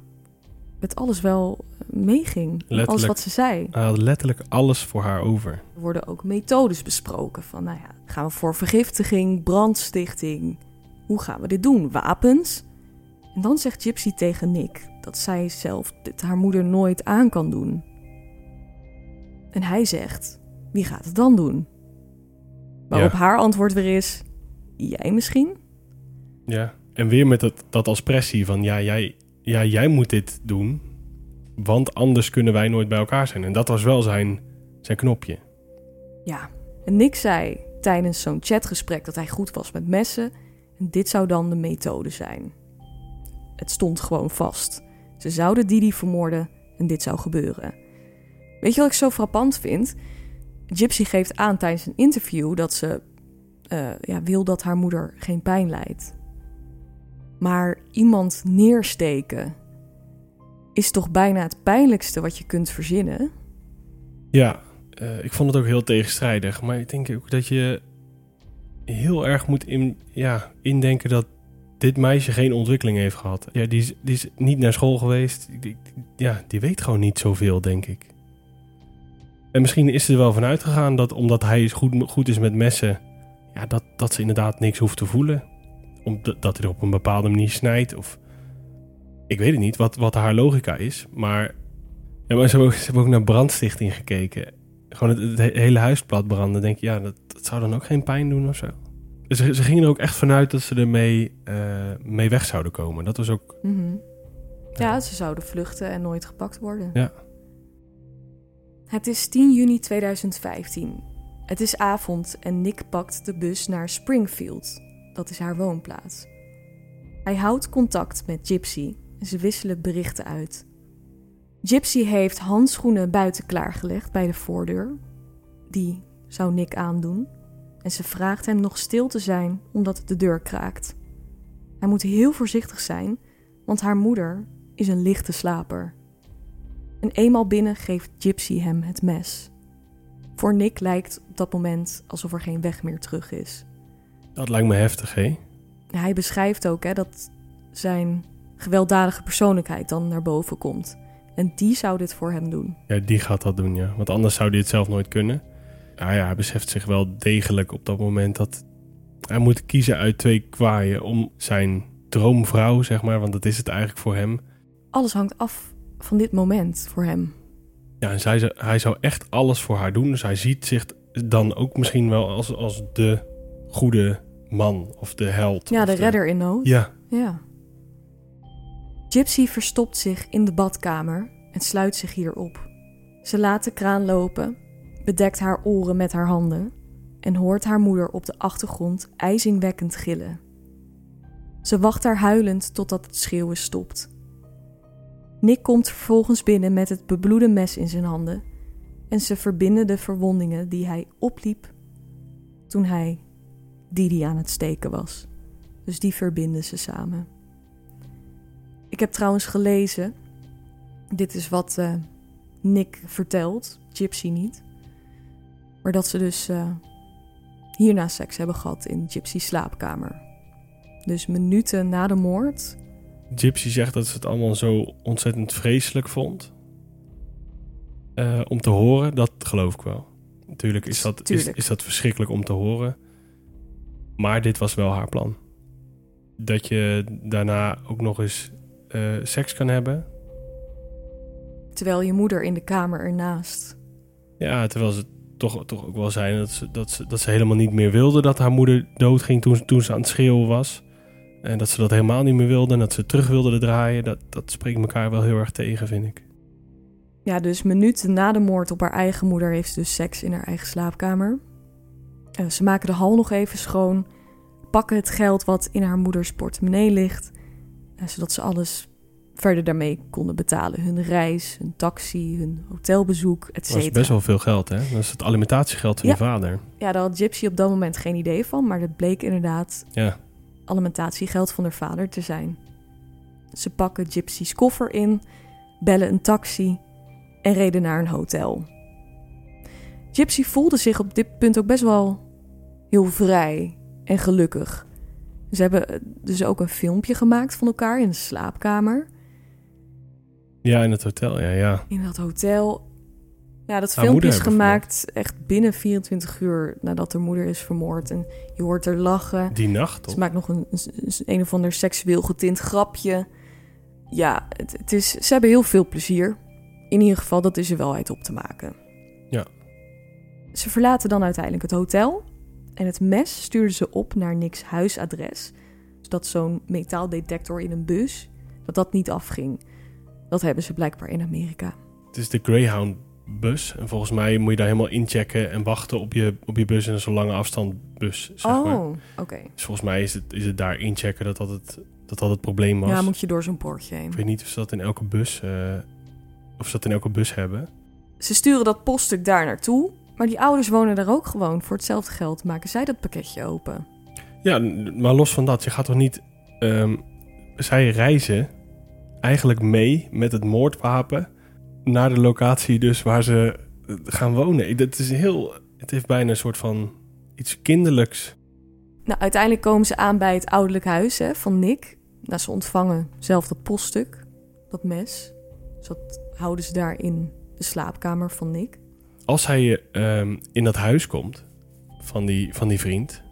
met alles wel meeging. Alles wat ze zei. Hij had letterlijk alles voor haar over. Er worden ook methodes besproken. Van, nou ja, gaan we voor vergiftiging, brandstichting? Hoe gaan we dit doen? Wapens? En dan zegt Gypsy tegen Nick dat zij zelf dit haar moeder nooit aan kan doen. En hij zegt, wie gaat het dan doen? Waarop haar antwoord weer is, jij misschien? Ja, en weer met dat, dat als pressie van, ja, jij, ja, jij moet dit doen, want anders kunnen wij nooit bij elkaar zijn. En dat was wel zijn, zijn knopje. Ja, en Nick zei tijdens zo'n chatgesprek dat hij goed was met messen. En dit zou dan de methode zijn. Het stond gewoon vast. Ze zouden Didi vermoorden en dit zou gebeuren. Weet je wat ik zo frappant vind? Gypsy geeft aan tijdens een interview dat ze uh, ja, wil dat haar moeder geen pijn lijdt. Maar iemand neersteken is toch bijna het pijnlijkste wat je kunt verzinnen? Ja, uh, ik vond het ook heel tegenstrijdig. Maar ik denk ook dat je heel erg moet in, ja, indenken dat dit meisje geen ontwikkeling heeft gehad. Ja, die is, die is niet naar school geweest. Die, ja, die weet gewoon niet zoveel, denk ik. En misschien is ze er wel vanuit gegaan dat omdat hij goed, goed is met messen, ja, dat, dat ze inderdaad niks hoeft te voelen. Omdat hij er op een bepaalde manier snijdt. Of ik weet het niet wat, wat haar logica is. Maar, ja, maar ze, hebben ook, ze hebben ook naar brandstichting gekeken. Gewoon het, hele huis plat branden. Denk je, ja, dat, dat zou dan ook geen pijn doen of zo. Ze, ze gingen er ook echt vanuit dat ze ermee uh, mee weg zouden komen. Dat was ook. Mm ja, ze zouden vluchten en nooit gepakt worden. Ja. Het is 10 juni 2015. Het is avond en Nick pakt de bus naar Springfield. Dat is haar woonplaats. Hij houdt contact met Gypsy en ze wisselen berichten uit. Gypsy heeft handschoenen buiten klaargelegd bij de voordeur. Die zou Nick aandoen. En ze vraagt hem nog stil te zijn omdat de deur kraakt. Hij moet heel voorzichtig zijn, want haar moeder is een lichte slaper. En eenmaal binnen geeft Gypsy hem het mes. Voor Nick lijkt op dat moment alsof er geen weg meer terug is. Dat lijkt me heftig, hè? Hij beschrijft ook hè, dat zijn gewelddadige persoonlijkheid dan naar boven komt. En die zou dit voor hem doen. Ja, die gaat dat doen, ja. Want anders zou hij het zelf nooit kunnen. Ja, ja, hij beseft zich wel degelijk op dat moment dat hij moet kiezen uit twee kwaaien om zijn droomvrouw, zeg maar, want dat is het eigenlijk voor hem. Alles hangt af van dit moment voor hem. Ja, en zij, hij zou echt alles voor haar doen. Dus hij ziet zich dan ook misschien wel als, als de goede man of de held. Ja, de, de redder in nood. Ja. Ja. Gypsy verstopt zich in de badkamer en sluit zich hier op. Ze laat de kraan lopen, bedekt haar oren met haar handen en hoort haar moeder op de achtergrond ijzingwekkend gillen. Ze wacht daar huilend totdat het schreeuwen stopt. Nick komt vervolgens binnen met het bebloede mes in zijn handen en ze verbinden de verwondingen die hij opliep toen hij Didi aan het steken was. Dus die verbinden ze samen. Ik heb trouwens gelezen, dit is wat uh, Nick vertelt, Gypsy niet, maar dat ze dus uh, hierna seks hebben gehad in Gypsy's slaapkamer. Dus minuten na de moord Gypsy zegt dat ze het allemaal zo ontzettend vreselijk vond. Uh, om te horen, dat geloof ik wel. Natuurlijk is dat, is, is, dat verschrikkelijk om te horen. Maar dit was wel haar plan. Dat je daarna ook nog eens uh, seks kan hebben. Terwijl je moeder in de kamer ernaast. Ja, terwijl ze toch, toch ook wel zijn dat ze, dat, ze, dat ze helemaal niet meer wilde dat haar moeder doodging toen, toen ze aan het schreeuwen was. En dat ze dat helemaal niet meer wilden en dat ze terug wilden draaien, dat, dat spreekt elkaar wel heel erg tegen, vind ik. Ja, dus minuten na de moord op haar eigen moeder heeft ze dus seks in haar eigen slaapkamer. Uh, ze maken de hal nog even schoon, pakken het geld wat in haar moeders portemonnee ligt, uh, zodat ze alles verder daarmee konden betalen. Hun reis, hun taxi, hun hotelbezoek, etc. Dat is best wel veel geld, hè? Dat is het alimentatiegeld van je vader. Ja, daar had Gypsy op dat moment geen idee van, maar dat bleek inderdaad ja alimentatiegeld van haar vader te zijn. Ze pakken Gypsy's koffer in, bellen een taxi en reden naar een hotel. Gypsy voelde zich op dit punt ook best wel heel vrij en gelukkig. Ze hebben dus ook een filmpje gemaakt van elkaar in de slaapkamer. Ja, in het hotel, ja, ja. In dat hotel. Ja, dat filmpje is gemaakt echt binnen 24 uur nadat haar moeder is vermoord. En je hoort haar lachen. Die nacht, Ze maakt nog een, een, of ander seksueel getint grapje. Ja, het, het, is, ze hebben heel veel plezier. In ieder geval, dat is er wel uit op te maken. Ja. Ze verlaten dan uiteindelijk het hotel. En het mes stuurden ze op naar Nick's huisadres. Zodat zo'n metaaldetector in een bus, dat dat niet afging. Dat hebben ze blijkbaar in Amerika. Het is de Greyhound bus. En volgens mij moet je daar helemaal inchecken en wachten op je, op je bus in een lange afstand bus. Zeg oh, oké. Dus volgens mij is het, is het daar inchecken dat dat het, dat dat het probleem was. Ja, moet je door zo'n poortje heen. Ik weet niet of ze dat in elke bus, uh, of ze dat in elke bus hebben. Ze sturen dat poststuk daar naartoe. Maar die ouders wonen daar ook gewoon. Voor hetzelfde geld maken zij dat pakketje open. Ja, maar los van dat, je gaat toch niet um, zij reizen eigenlijk mee met het moordwapen naar de locatie dus waar ze eh, gaan wonen. Dat is heel, het heeft bijna een soort van iets kinderlijks. Nou, uiteindelijk komen ze aan bij het ouderlijk huis hè, van Nick. Nou, ze ontvangen zelf dat poststuk, dat mes. Dus dat houden ze daar in de slaapkamer van Nick. Als hij ehm, in dat huis komt van die, van die vriend,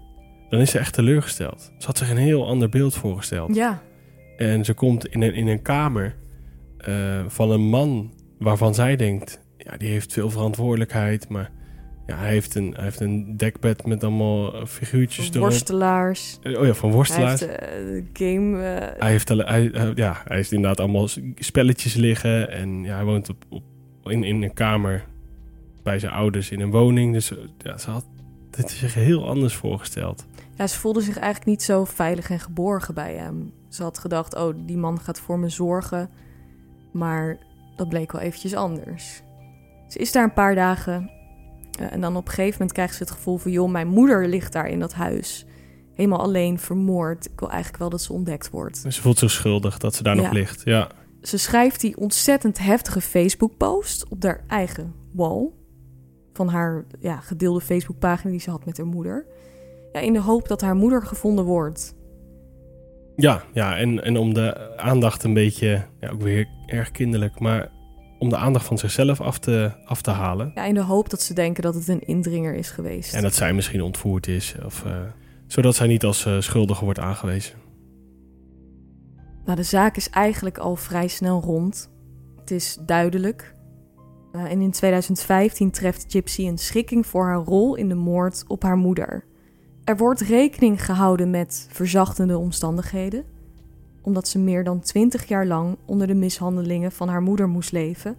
dan is ze echt teleurgesteld. Ze had zich een heel ander beeld voorgesteld. Ja, En ze komt in een, in een kamer eh, van een man waarvan zij denkt... ja, die heeft veel verantwoordelijkheid, maar ja, hij, heeft een, hij heeft een dekbed met allemaal eh, figuurtjes erop. worstelaars. Eh, Oh ja, van Hij worstelaars. heeft eh, de game... Hij heeft, hij, hij- ja, hij heeft inderdaad allemaal spelletjes liggen. En ja, hij woont op, op, in, in een kamer bij zijn ouders in een woning. Dus ja, ze had het zich heel anders voorgesteld. Ja, ze voelde zich eigenlijk niet zo veilig en geborgen bij hem. Ze had gedacht, oh, die man gaat voor me zorgen. Maar dat bleek wel eventjes anders. Ze is daar een paar dagen. eh, en dan op een gegeven moment krijgt ze het gevoel van... joh, mijn moeder ligt daar in dat huis. Helemaal alleen, vermoord. Ik wil eigenlijk wel dat ze ontdekt wordt. Ze voelt zich schuldig dat ze daar nog ligt. Ja. Ze schrijft die ontzettend heftige Facebook-post op haar eigen wall. Van haar ja, gedeelde Facebook-pagina die ze had met haar moeder. Ja, in de hoop dat haar moeder gevonden wordt. Ja, ja en, en om de aandacht een beetje, ja, ook weer erg kinderlijk, maar om de aandacht van zichzelf af te, af te halen. Ja, in de hoop dat ze denken dat het een indringer is geweest. En dat zij misschien ontvoerd is, of, eh, zodat zij niet als eh, schuldige wordt aangewezen. Nou, de zaak is eigenlijk al vrij snel rond. Het is duidelijk. Uh, en in 2015 treft Gypsy een schikking voor haar rol in de moord op haar moeder. Er wordt rekening gehouden met verzachtende omstandigheden, omdat ze meer dan 20 jaar lang onder de mishandelingen van haar moeder moest leven.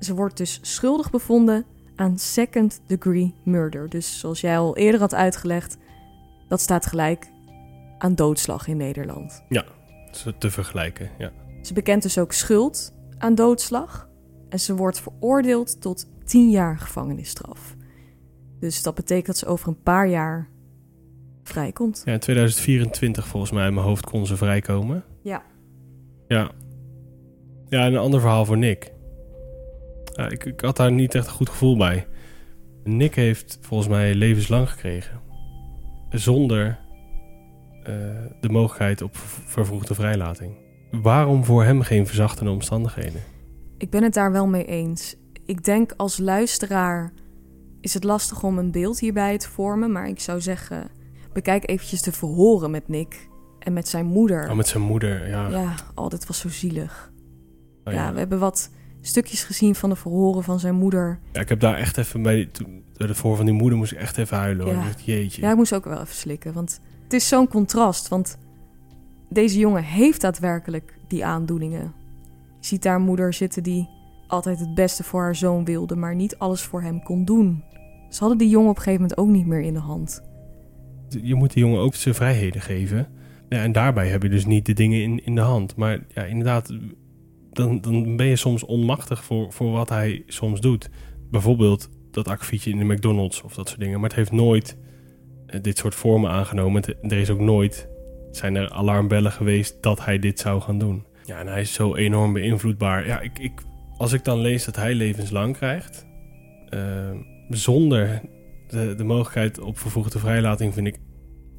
Ze wordt dus schuldig bevonden aan second degree murder. Dus zoals jij al eerder had uitgelegd, dat staat gelijk aan doodslag in Nederland. Zo te vergelijken, ja. Ze bekent dus ook schuld aan doodslag. En ze wordt veroordeeld tot 10 jaar gevangenisstraf. Dus dat betekent dat ze over een paar jaar vrijkomt. Ja, in 2024 volgens mij in mijn hoofd kon ze vrijkomen. Ja. Ja. Ja, en een ander verhaal voor Nick. Ja, ik, ik had daar niet echt een goed gevoel bij. Nick heeft volgens mij levenslang gekregen. Zonder eh, de mogelijkheid op vervroegde vrijlating. Waarom voor hem geen verzachtende omstandigheden? Ik ben het daar wel mee eens. Ik denk als luisteraar is het lastig om een beeld hierbij te vormen. Maar ik zou zeggen, bekijk eventjes de verhoren met Nick en met zijn moeder. Oh, met zijn moeder, ja. Ja, oh, dit was zo zielig. Oh, ja, we hebben wat stukjes gezien van de verhoren van zijn moeder. Ja, ik heb daar echt even bij... toen- de voor van die moeder moest ik echt even huilen. Hoor. Ja. Jeetje. Ja, ik moest ook wel even slikken. Want het is zo'n contrast. Want deze jongen heeft daadwerkelijk die aandoeningen. Ziet daar moeder zitten die altijd het beste voor haar zoon wilde, maar niet alles voor hem kon doen. Ze hadden die jongen op een gegeven moment ook niet meer in de hand. je moet die jongen ook zijn vrijheden geven. Ja, en daarbij heb je dus niet de dingen in, in de hand. Maar ja, inderdaad, dan, dan ben je soms onmachtig voor, voor wat hij soms doet. Bijvoorbeeld dat akkefietje in de McDonald's of dat soort dingen. Maar het heeft nooit eh, dit soort vormen aangenomen. Er is ook nooit, zijn er alarmbellen geweest dat hij dit zou gaan doen. Ja, en hij is zo enorm beïnvloedbaar. Ja, ik, ik, als ik dan lees dat hij levenslang krijgt, eh, zonder de, de mogelijkheid op vervroegde vrijlating vind ik.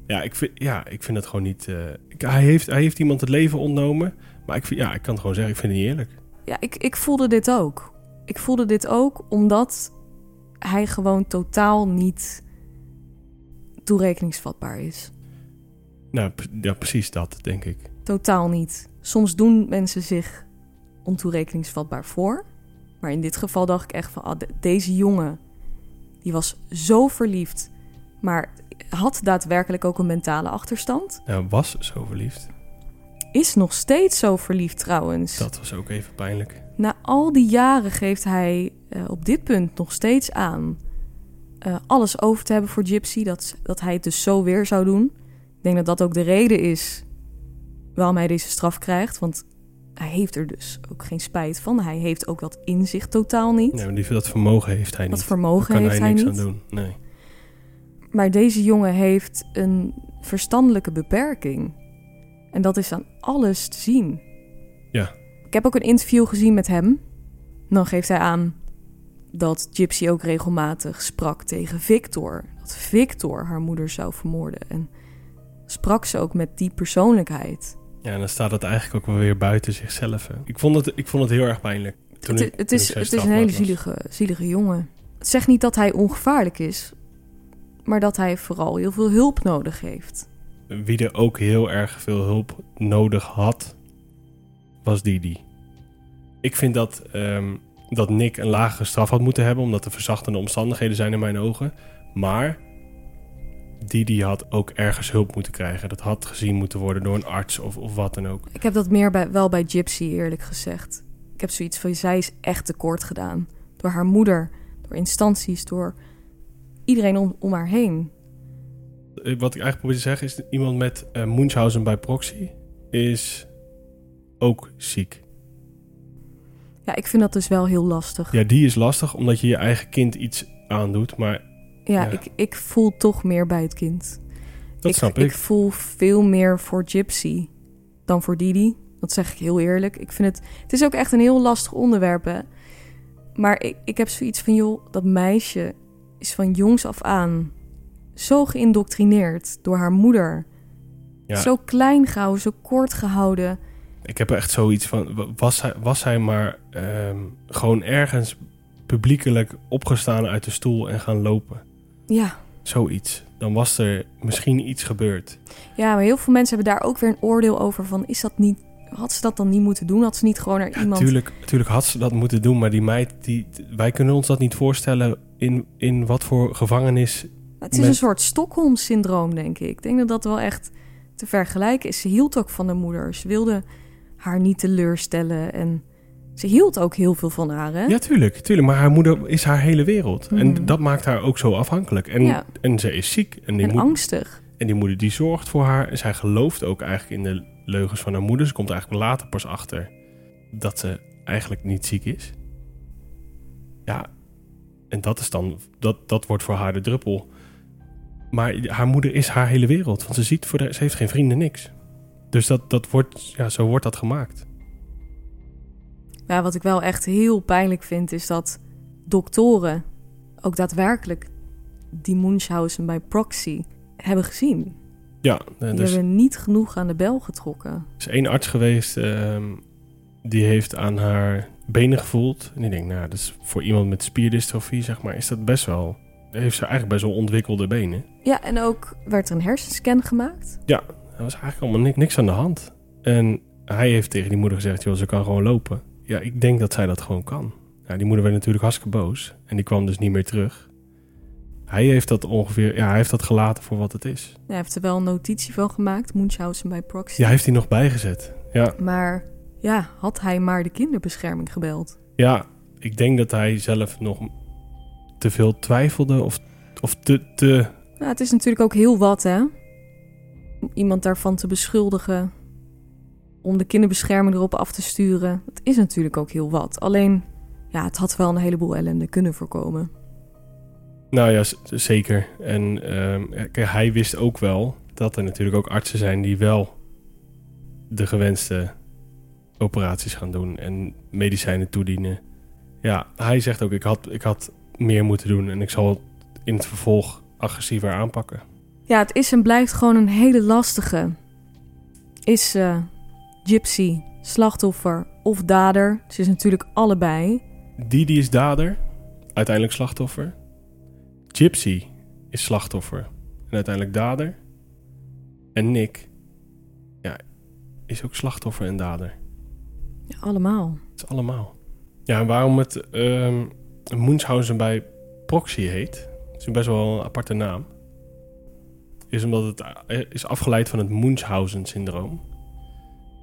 Ja, ik vind, ja, ik vind het gewoon niet. eh, ik- hij, heeft, hij heeft iemand het leven ontnomen. Maar ik, vind, ja, ik kan het gewoon zeggen, ik vind het niet eerlijk. Ja, ik, ik voelde dit ook. Ik voelde dit ook omdat hij gewoon totaal niet toerekeningsvatbaar is. Nou, ja, precies dat, denk ik. Totaal niet. Soms doen mensen zich ontoerekeningsvatbaar voor. Maar in dit geval dacht ik echt van... ah, de- deze jongen, die was zo verliefd... maar had daadwerkelijk ook een mentale achterstand. Nou, was zo verliefd. Is nog steeds zo verliefd trouwens. Dat was ook even pijnlijk. Na al die jaren geeft hij eh, op dit punt nog steeds aan... eh, alles over te hebben voor Gypsy. Dat, dat hij het dus zo weer zou doen. Ik denk dat dat ook de reden is waarom hij deze straf krijgt. Want hij heeft er dus ook geen spijt van. Hij heeft ook dat inzicht totaal niet. Nee, maar die, dat vermogen heeft hij dat niet. vermogen Daar kan heeft hij hij, niks niet. aan doen. Nee. Maar deze jongen heeft een verstandelijke beperking. En dat is aan alles te zien. Ja. Ik heb ook een interview gezien met hem. Dan geeft hij aan dat Gypsy ook regelmatig sprak tegen Victor. Dat Victor haar moeder zou vermoorden. En sprak ze ook met die persoonlijkheid. Ja, en dan staat het eigenlijk ook wel weer buiten zichzelf. hè. Ik vond het, ik vond het heel erg pijnlijk. Toen Het, ik- het toen is, het is een hele was. zielige, zielige jongen. Het zegt niet dat hij ongevaarlijk is, maar dat hij vooral heel veel hulp nodig heeft. Wie er ook heel erg veel hulp nodig had, was Didi. Ik vind dat, ehm, dat Nick een lagere straf had moeten hebben, omdat er verzachtende omstandigheden zijn in mijn ogen. Maar Didi had ook ergens hulp moeten krijgen. Dat had gezien moeten worden door een arts of, of wat dan ook. Ik heb dat meer bij, wel bij Gypsy, eerlijk gezegd. Ik heb zoiets van, zij is echt tekort gedaan. Door haar moeder, door instanties, door iedereen om, om haar heen. Eh, Wat ik eigenlijk probeer te zeggen is, iemand met eh Munchausen bij proxy is ook ziek. Ja, ik vind dat dus wel heel lastig. Ja, die is lastig omdat je je eigen kind iets aandoet, maar Ja, Ja. Ik, ik voel toch meer bij het kind. dat ik, snap ik. Ik voel veel meer voor Gypsy dan voor Didi. Dat zeg ik heel eerlijk. Ik vind het... Het is ook echt een heel lastig onderwerp, hè. Maar ik, ik heb zoiets van, joh, dat meisje is van jongs af aan zo geïndoctrineerd door haar moeder. Ja. Zo klein gehouden, zo kort gehouden. Ik heb echt zoiets van, wa- was hij, was hij maar ehm, gewoon ergens publiekelijk opgestaan uit de stoel en gaan lopen. Ja. Zoiets. Dan was er misschien iets gebeurd. ja, maar heel veel mensen hebben daar ook weer een oordeel over van... is dat niet... Had ze dat dan niet moeten doen? Had ze niet gewoon Ja, iemand... tuurlijk, tuurlijk had ze dat moeten doen, maar die meid, die, wij kunnen ons dat niet voorstellen in, in wat voor gevangenis. Het is met- een soort Stockholm-syndroom, denk ik. Ik denk dat dat wel echt te vergelijken is. Ze hield ook van de moeder. Ze wilde haar niet teleurstellen. En ze hield ook heel veel van haar, hè? Ja, tuurlijk, tuurlijk, maar haar moeder is haar hele wereld. Mhm. En dat maakt haar ook zo afhankelijk. En, Ja. en ze is ziek. En die, en angstig. en die moeder die zorgt voor haar. En zij gelooft ook eigenlijk in de leugens van haar moeder. Ze komt eigenlijk later pas achter dat ze eigenlijk niet ziek is. Ja, en dat is dan, dat, dat wordt voor haar de druppel. Maar haar moeder is haar hele wereld. Want ze ziet voor de, ze heeft geen vrienden, niks. Dus dat, dat wordt, ja, zo wordt dat gemaakt. Ja, wat ik wel echt heel pijnlijk vind, is dat doktoren ook daadwerkelijk die Munchausen bij proxy hebben gezien. Ja, Die eh, dus hebben niet genoeg aan de bel getrokken. Er is één arts geweest ehm, die heeft aan haar benen gevoeld. En ik denk, nou, dat is voor iemand met spierdystrofie, zeg maar, is dat best wel. Heeft ze eigenlijk best wel ontwikkelde benen. Ja, en ook werd er een hersenscan gemaakt. Er was eigenlijk allemaal niks, niks aan de hand. En hij heeft tegen die moeder gezegd, joh, ze kan gewoon lopen. Ja, ik denk dat zij dat gewoon kan. Ja, die moeder werd natuurlijk hartstikke boos. En die kwam dus niet meer terug. Hij heeft dat ongeveer, ja, hij heeft dat gelaten voor wat het is. Hij heeft er wel een notitie van gemaakt, Munchausen bij proxy. Ja, heeft hij nog bijgezet. Ja, Maar ja, had hij maar de kinderbescherming gebeld. Ja, ik denk dat hij zelf nog te veel twijfelde of, of te, te... Nou, het is natuurlijk ook heel wat, hè? Om iemand daarvan te beschuldigen. Om de kinderbescherming erop af te sturen. Dat is natuurlijk ook heel wat. Alleen, ja, het had wel een heleboel ellende kunnen voorkomen. Nou ja, zeker. En ehm, kijk, hij wist ook wel dat er natuurlijk ook artsen zijn die wel de gewenste operaties gaan doen en medicijnen toedienen. Ja, hij zegt ook, ik had, ik had meer moeten doen en ik zal het in het vervolg agressiever aanpakken. Ja, het is en blijft gewoon een hele lastige. Is eh, Gypsy slachtoffer of dader? Ze is natuurlijk allebei. Die die is dader, uiteindelijk slachtoffer. Gypsy is slachtoffer en uiteindelijk dader. En Nick, ja, is ook slachtoffer en dader. Ja, allemaal. Het is allemaal. Ja, en waarom het ehm Munchausen bij proxy heet, is best wel een aparte naam. Is omdat het eh, is afgeleid van het Munchausen-syndroom.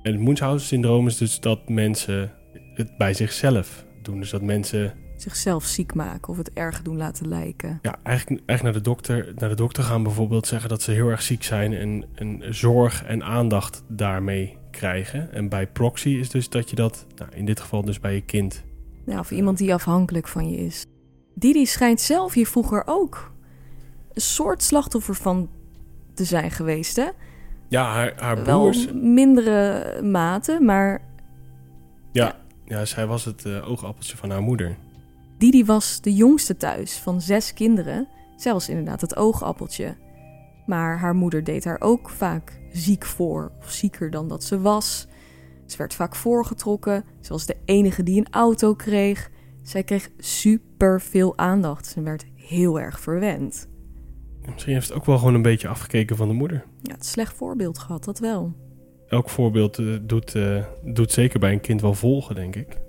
En het Munchausen-syndroom is dus dat mensen het bij zichzelf doen. Dus dat mensen Zichzelf ziek maken of het erg doen laten lijken. ja, eigenlijk, eigenlijk naar, de dokter, naar de dokter gaan bijvoorbeeld zeggen dat ze heel erg ziek zijn en, en zorg en aandacht daarmee krijgen. En bij proxy is dus dat je dat, nou, in dit geval dus bij je kind. Ja, of iemand die afhankelijk van je is. Didi schijnt zelf hier vroeger ook een soort slachtoffer van te zijn geweest, hè? Ja, haar, haar Wel broers. mindere mate, maar Ja, ja, zij was het eh, oogappeltje van haar moeder. Didi was de jongste thuis van zes kinderen. Zij was inderdaad het oogappeltje. Maar haar moeder deed haar ook vaak ziek voor, of zieker dan dat ze was. Ze werd vaak voorgetrokken. Ze was de enige die een auto kreeg. Zij kreeg super veel aandacht. Ze werd heel erg verwend. Misschien heeft het ook wel gewoon een beetje afgekeken van de moeder. Ja, het slecht voorbeeld gehad, dat wel. Elk voorbeeld eh, doet, eh, doet zeker bij een kind wel volgen, denk ik.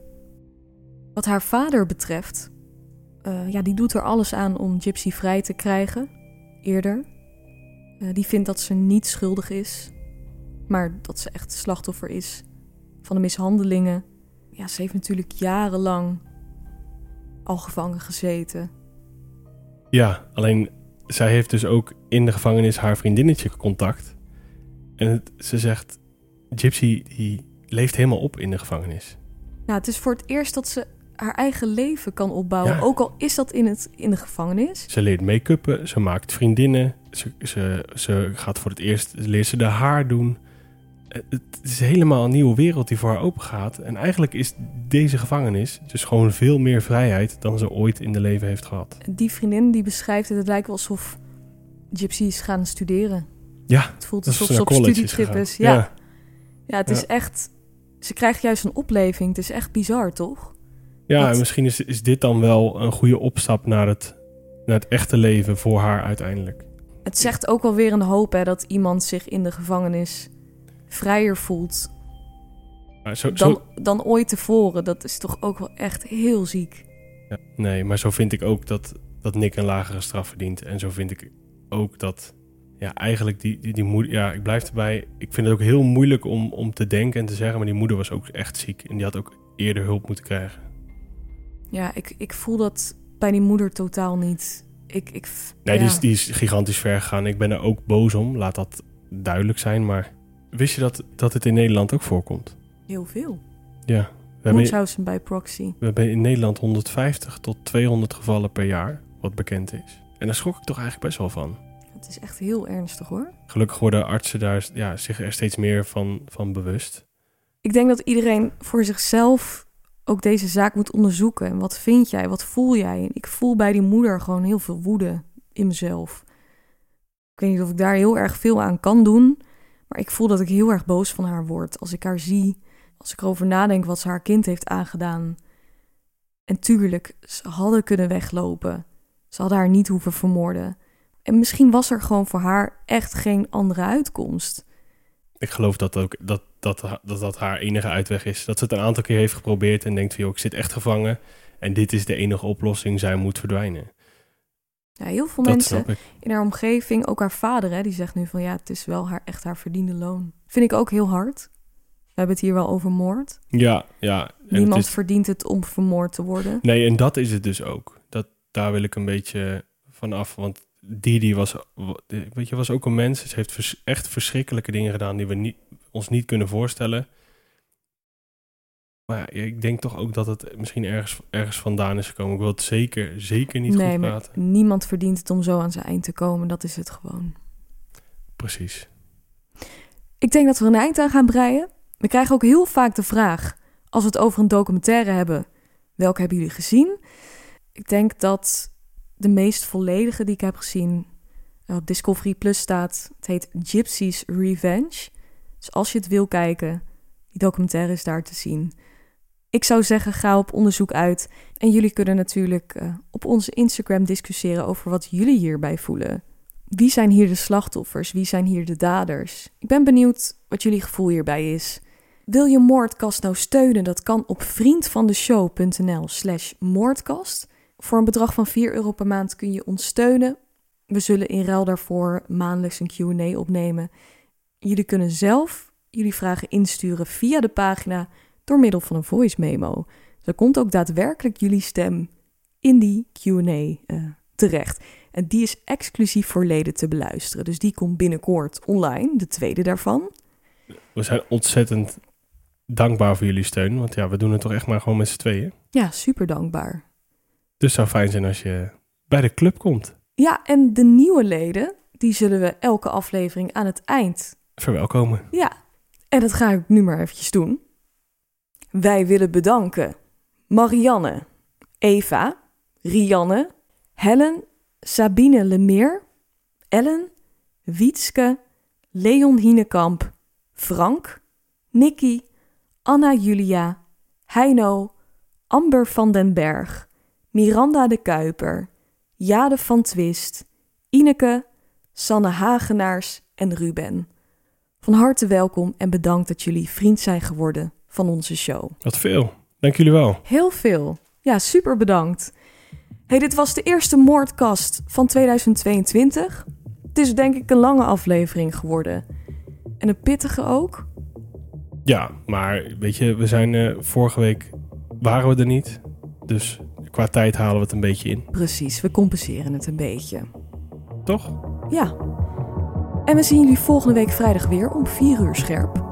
Wat haar vader betreft, eh, ja, die doet er alles aan om Gypsy vrij te krijgen. Eerder. Die vindt dat ze niet schuldig is, maar dat ze echt slachtoffer is van de mishandelingen. Ja, ze heeft natuurlijk jarenlang al gevangen gezeten. Ja, alleen zij heeft dus ook in de gevangenis haar vriendinnetje contact. En het, ze zegt, Gypsy die leeft helemaal op in de gevangenis. Nou, het is voor het eerst dat ze haar eigen leven kan opbouwen, Ja. ook al is dat in, het, in de gevangenis. Ze leert make-uppen, ze maakt vriendinnen, ze, ze, ze gaat voor het eerst, leert ze de haar doen. Het is helemaal een nieuwe wereld die voor haar open gaat. En eigenlijk is deze gevangenis dus gewoon veel meer vrijheid dan ze ooit in de leven heeft gehad. Die vriendin die beschrijft het, het lijkt wel alsof Gypsy is gaan studeren. Ja, Het voelt alsof ze op studietrip is. Ja. ja. het is echt... Ze krijgt juist een opleving. Het is echt bizar, toch? Ja, en misschien is, is dit dan wel een goede opstap naar het, naar het echte leven voor haar uiteindelijk. Het zegt ook wel weer een hoop hè, dat iemand zich in de gevangenis vrijer voelt Maar zo, dan, zo, dan ooit tevoren. Dat is toch ook wel echt heel ziek. ja, nee, maar zo vind ik ook dat, dat Nick een lagere straf verdient. En zo vind ik ook dat, ja, eigenlijk die, die, die moeder, ja, ik blijf erbij. Ik vind het ook heel moeilijk om, om te denken en te zeggen, maar die moeder was ook echt ziek. En die had ook eerder hulp moeten krijgen. Ja, ik, ik voel dat bij die moeder totaal niet. Ik, ik, Nee, ja. die, is, die is gigantisch ver gegaan. Ik ben er ook boos om, laat dat duidelijk zijn. Maar wist je dat, dat het in Nederland ook voorkomt? Heel veel. Ja. We hebben, Munchausen bij proxy. we hebben in Nederland 150 tot 200 gevallen per jaar, wat bekend is. En daar schrok ik toch eigenlijk best wel van. Het is echt heel ernstig hoor. Gelukkig worden artsen daar ja, zich er steeds meer van, van bewust. Ik denk dat iedereen voor zichzelf ook deze zaak moet onderzoeken. En wat vind jij? Wat voel jij? Ik voel bij die moeder gewoon heel veel woede in mezelf. Ik weet niet of ik daar heel erg veel aan kan doen. Maar ik voel dat ik heel erg boos van haar word. Als ik haar zie. Als ik erover nadenk wat ze haar kind heeft aangedaan. En tuurlijk, ze hadden kunnen weglopen. Ze hadden haar niet hoeven vermoorden. En misschien was er gewoon voor haar echt geen andere uitkomst. Ik geloof dat ook, dat, dat, dat dat haar enige uitweg is. Dat ze het een aantal keer heeft geprobeerd en denkt van... Joh, ik zit echt gevangen en dit is de enige oplossing. Zij moet verdwijnen. Ja, heel veel Dat mensen in haar omgeving, ook haar vader, hè, die zegt nu van ja, het is wel haar, echt haar verdiende loon. Vind ik ook heel hard. We hebben het hier wel over moord. Ja, ja. En het Niemand is- verdient het om vermoord te worden. Nee, en dat is het dus ook. Dat, daar wil ik een beetje van af. Want Didi was, weet je, was ook een mens. Ze heeft vers- echt verschrikkelijke dingen gedaan die we niet, ons niet kunnen voorstellen. Maar ja, ik denk toch ook dat het misschien ergens, ergens vandaan is gekomen. Ik wil het zeker, zeker niet nee, goed praten. niemand verdient het om zo aan zijn eind te komen. Dat is het gewoon. Precies. Ik denk dat we er een eind aan gaan breien. We krijgen ook heel vaak de vraag, als we het over een documentaire hebben, welke hebben jullie gezien? Ik denk dat de meest volledige die ik heb gezien eh, op Discovery Plus staat. Het heet Gypsy's Revenge. Dus als je het wil kijken, die documentaire is daar te zien. Ik zou zeggen, ga op onderzoek uit. En jullie kunnen natuurlijk eh, op onze Instagram discussiëren over wat jullie hierbij voelen. Wie zijn hier de slachtoffers? Wie zijn hier de daders? Ik ben benieuwd wat jullie gevoel hierbij is. Wil je Moordkast nou steunen? Dat kan op vriendvandeshow.nl slash moordkast. Voor een bedrag van 4 euro per maand kun je ons steunen. We zullen in ruil daarvoor maandelijks een Q&A opnemen. Jullie kunnen zelf jullie vragen insturen via de pagina door middel van een voice memo. Er komt ook daadwerkelijk jullie stem in die Q&A eh, terecht. En die is exclusief voor leden te beluisteren. Dus die komt binnenkort online, de tweede daarvan. We zijn ontzettend dankbaar voor jullie steun. Want ja, we doen het toch echt maar gewoon met z'n tweeën. Ja, super dankbaar. Dus het zou fijn zijn als je bij de club komt. Ja, en de nieuwe leden, die zullen we elke aflevering aan het eind verwelkomen. Ja, en dat ga ik nu maar eventjes doen. Wij willen bedanken Marianne, Eva, Rianne, Helen, Sabine Lemeer, Ellen, Wietske, Leon Hinekamp, Frank, Nicky, Anna Julia, Heino, Amber van den Berg, Miranda de Kuiper, Jade van Twist, Ineke, Sanne Hagenaars en Ruben. Van harte welkom en bedankt dat jullie vriend zijn geworden van onze show. Wat veel. Dank jullie wel. Heel veel. Ja, super bedankt. Hey, dit was de eerste moordkast van 2022. Het is denk ik een lange aflevering geworden. En een pittige ook. Ja, maar weet je, we zijn eh, vorige week waren we er niet. Dus qua tijd halen we het een beetje in. Precies, we compenseren het een beetje. Toch? Ja. En we zien jullie volgende week vrijdag weer om 4 uur scherp.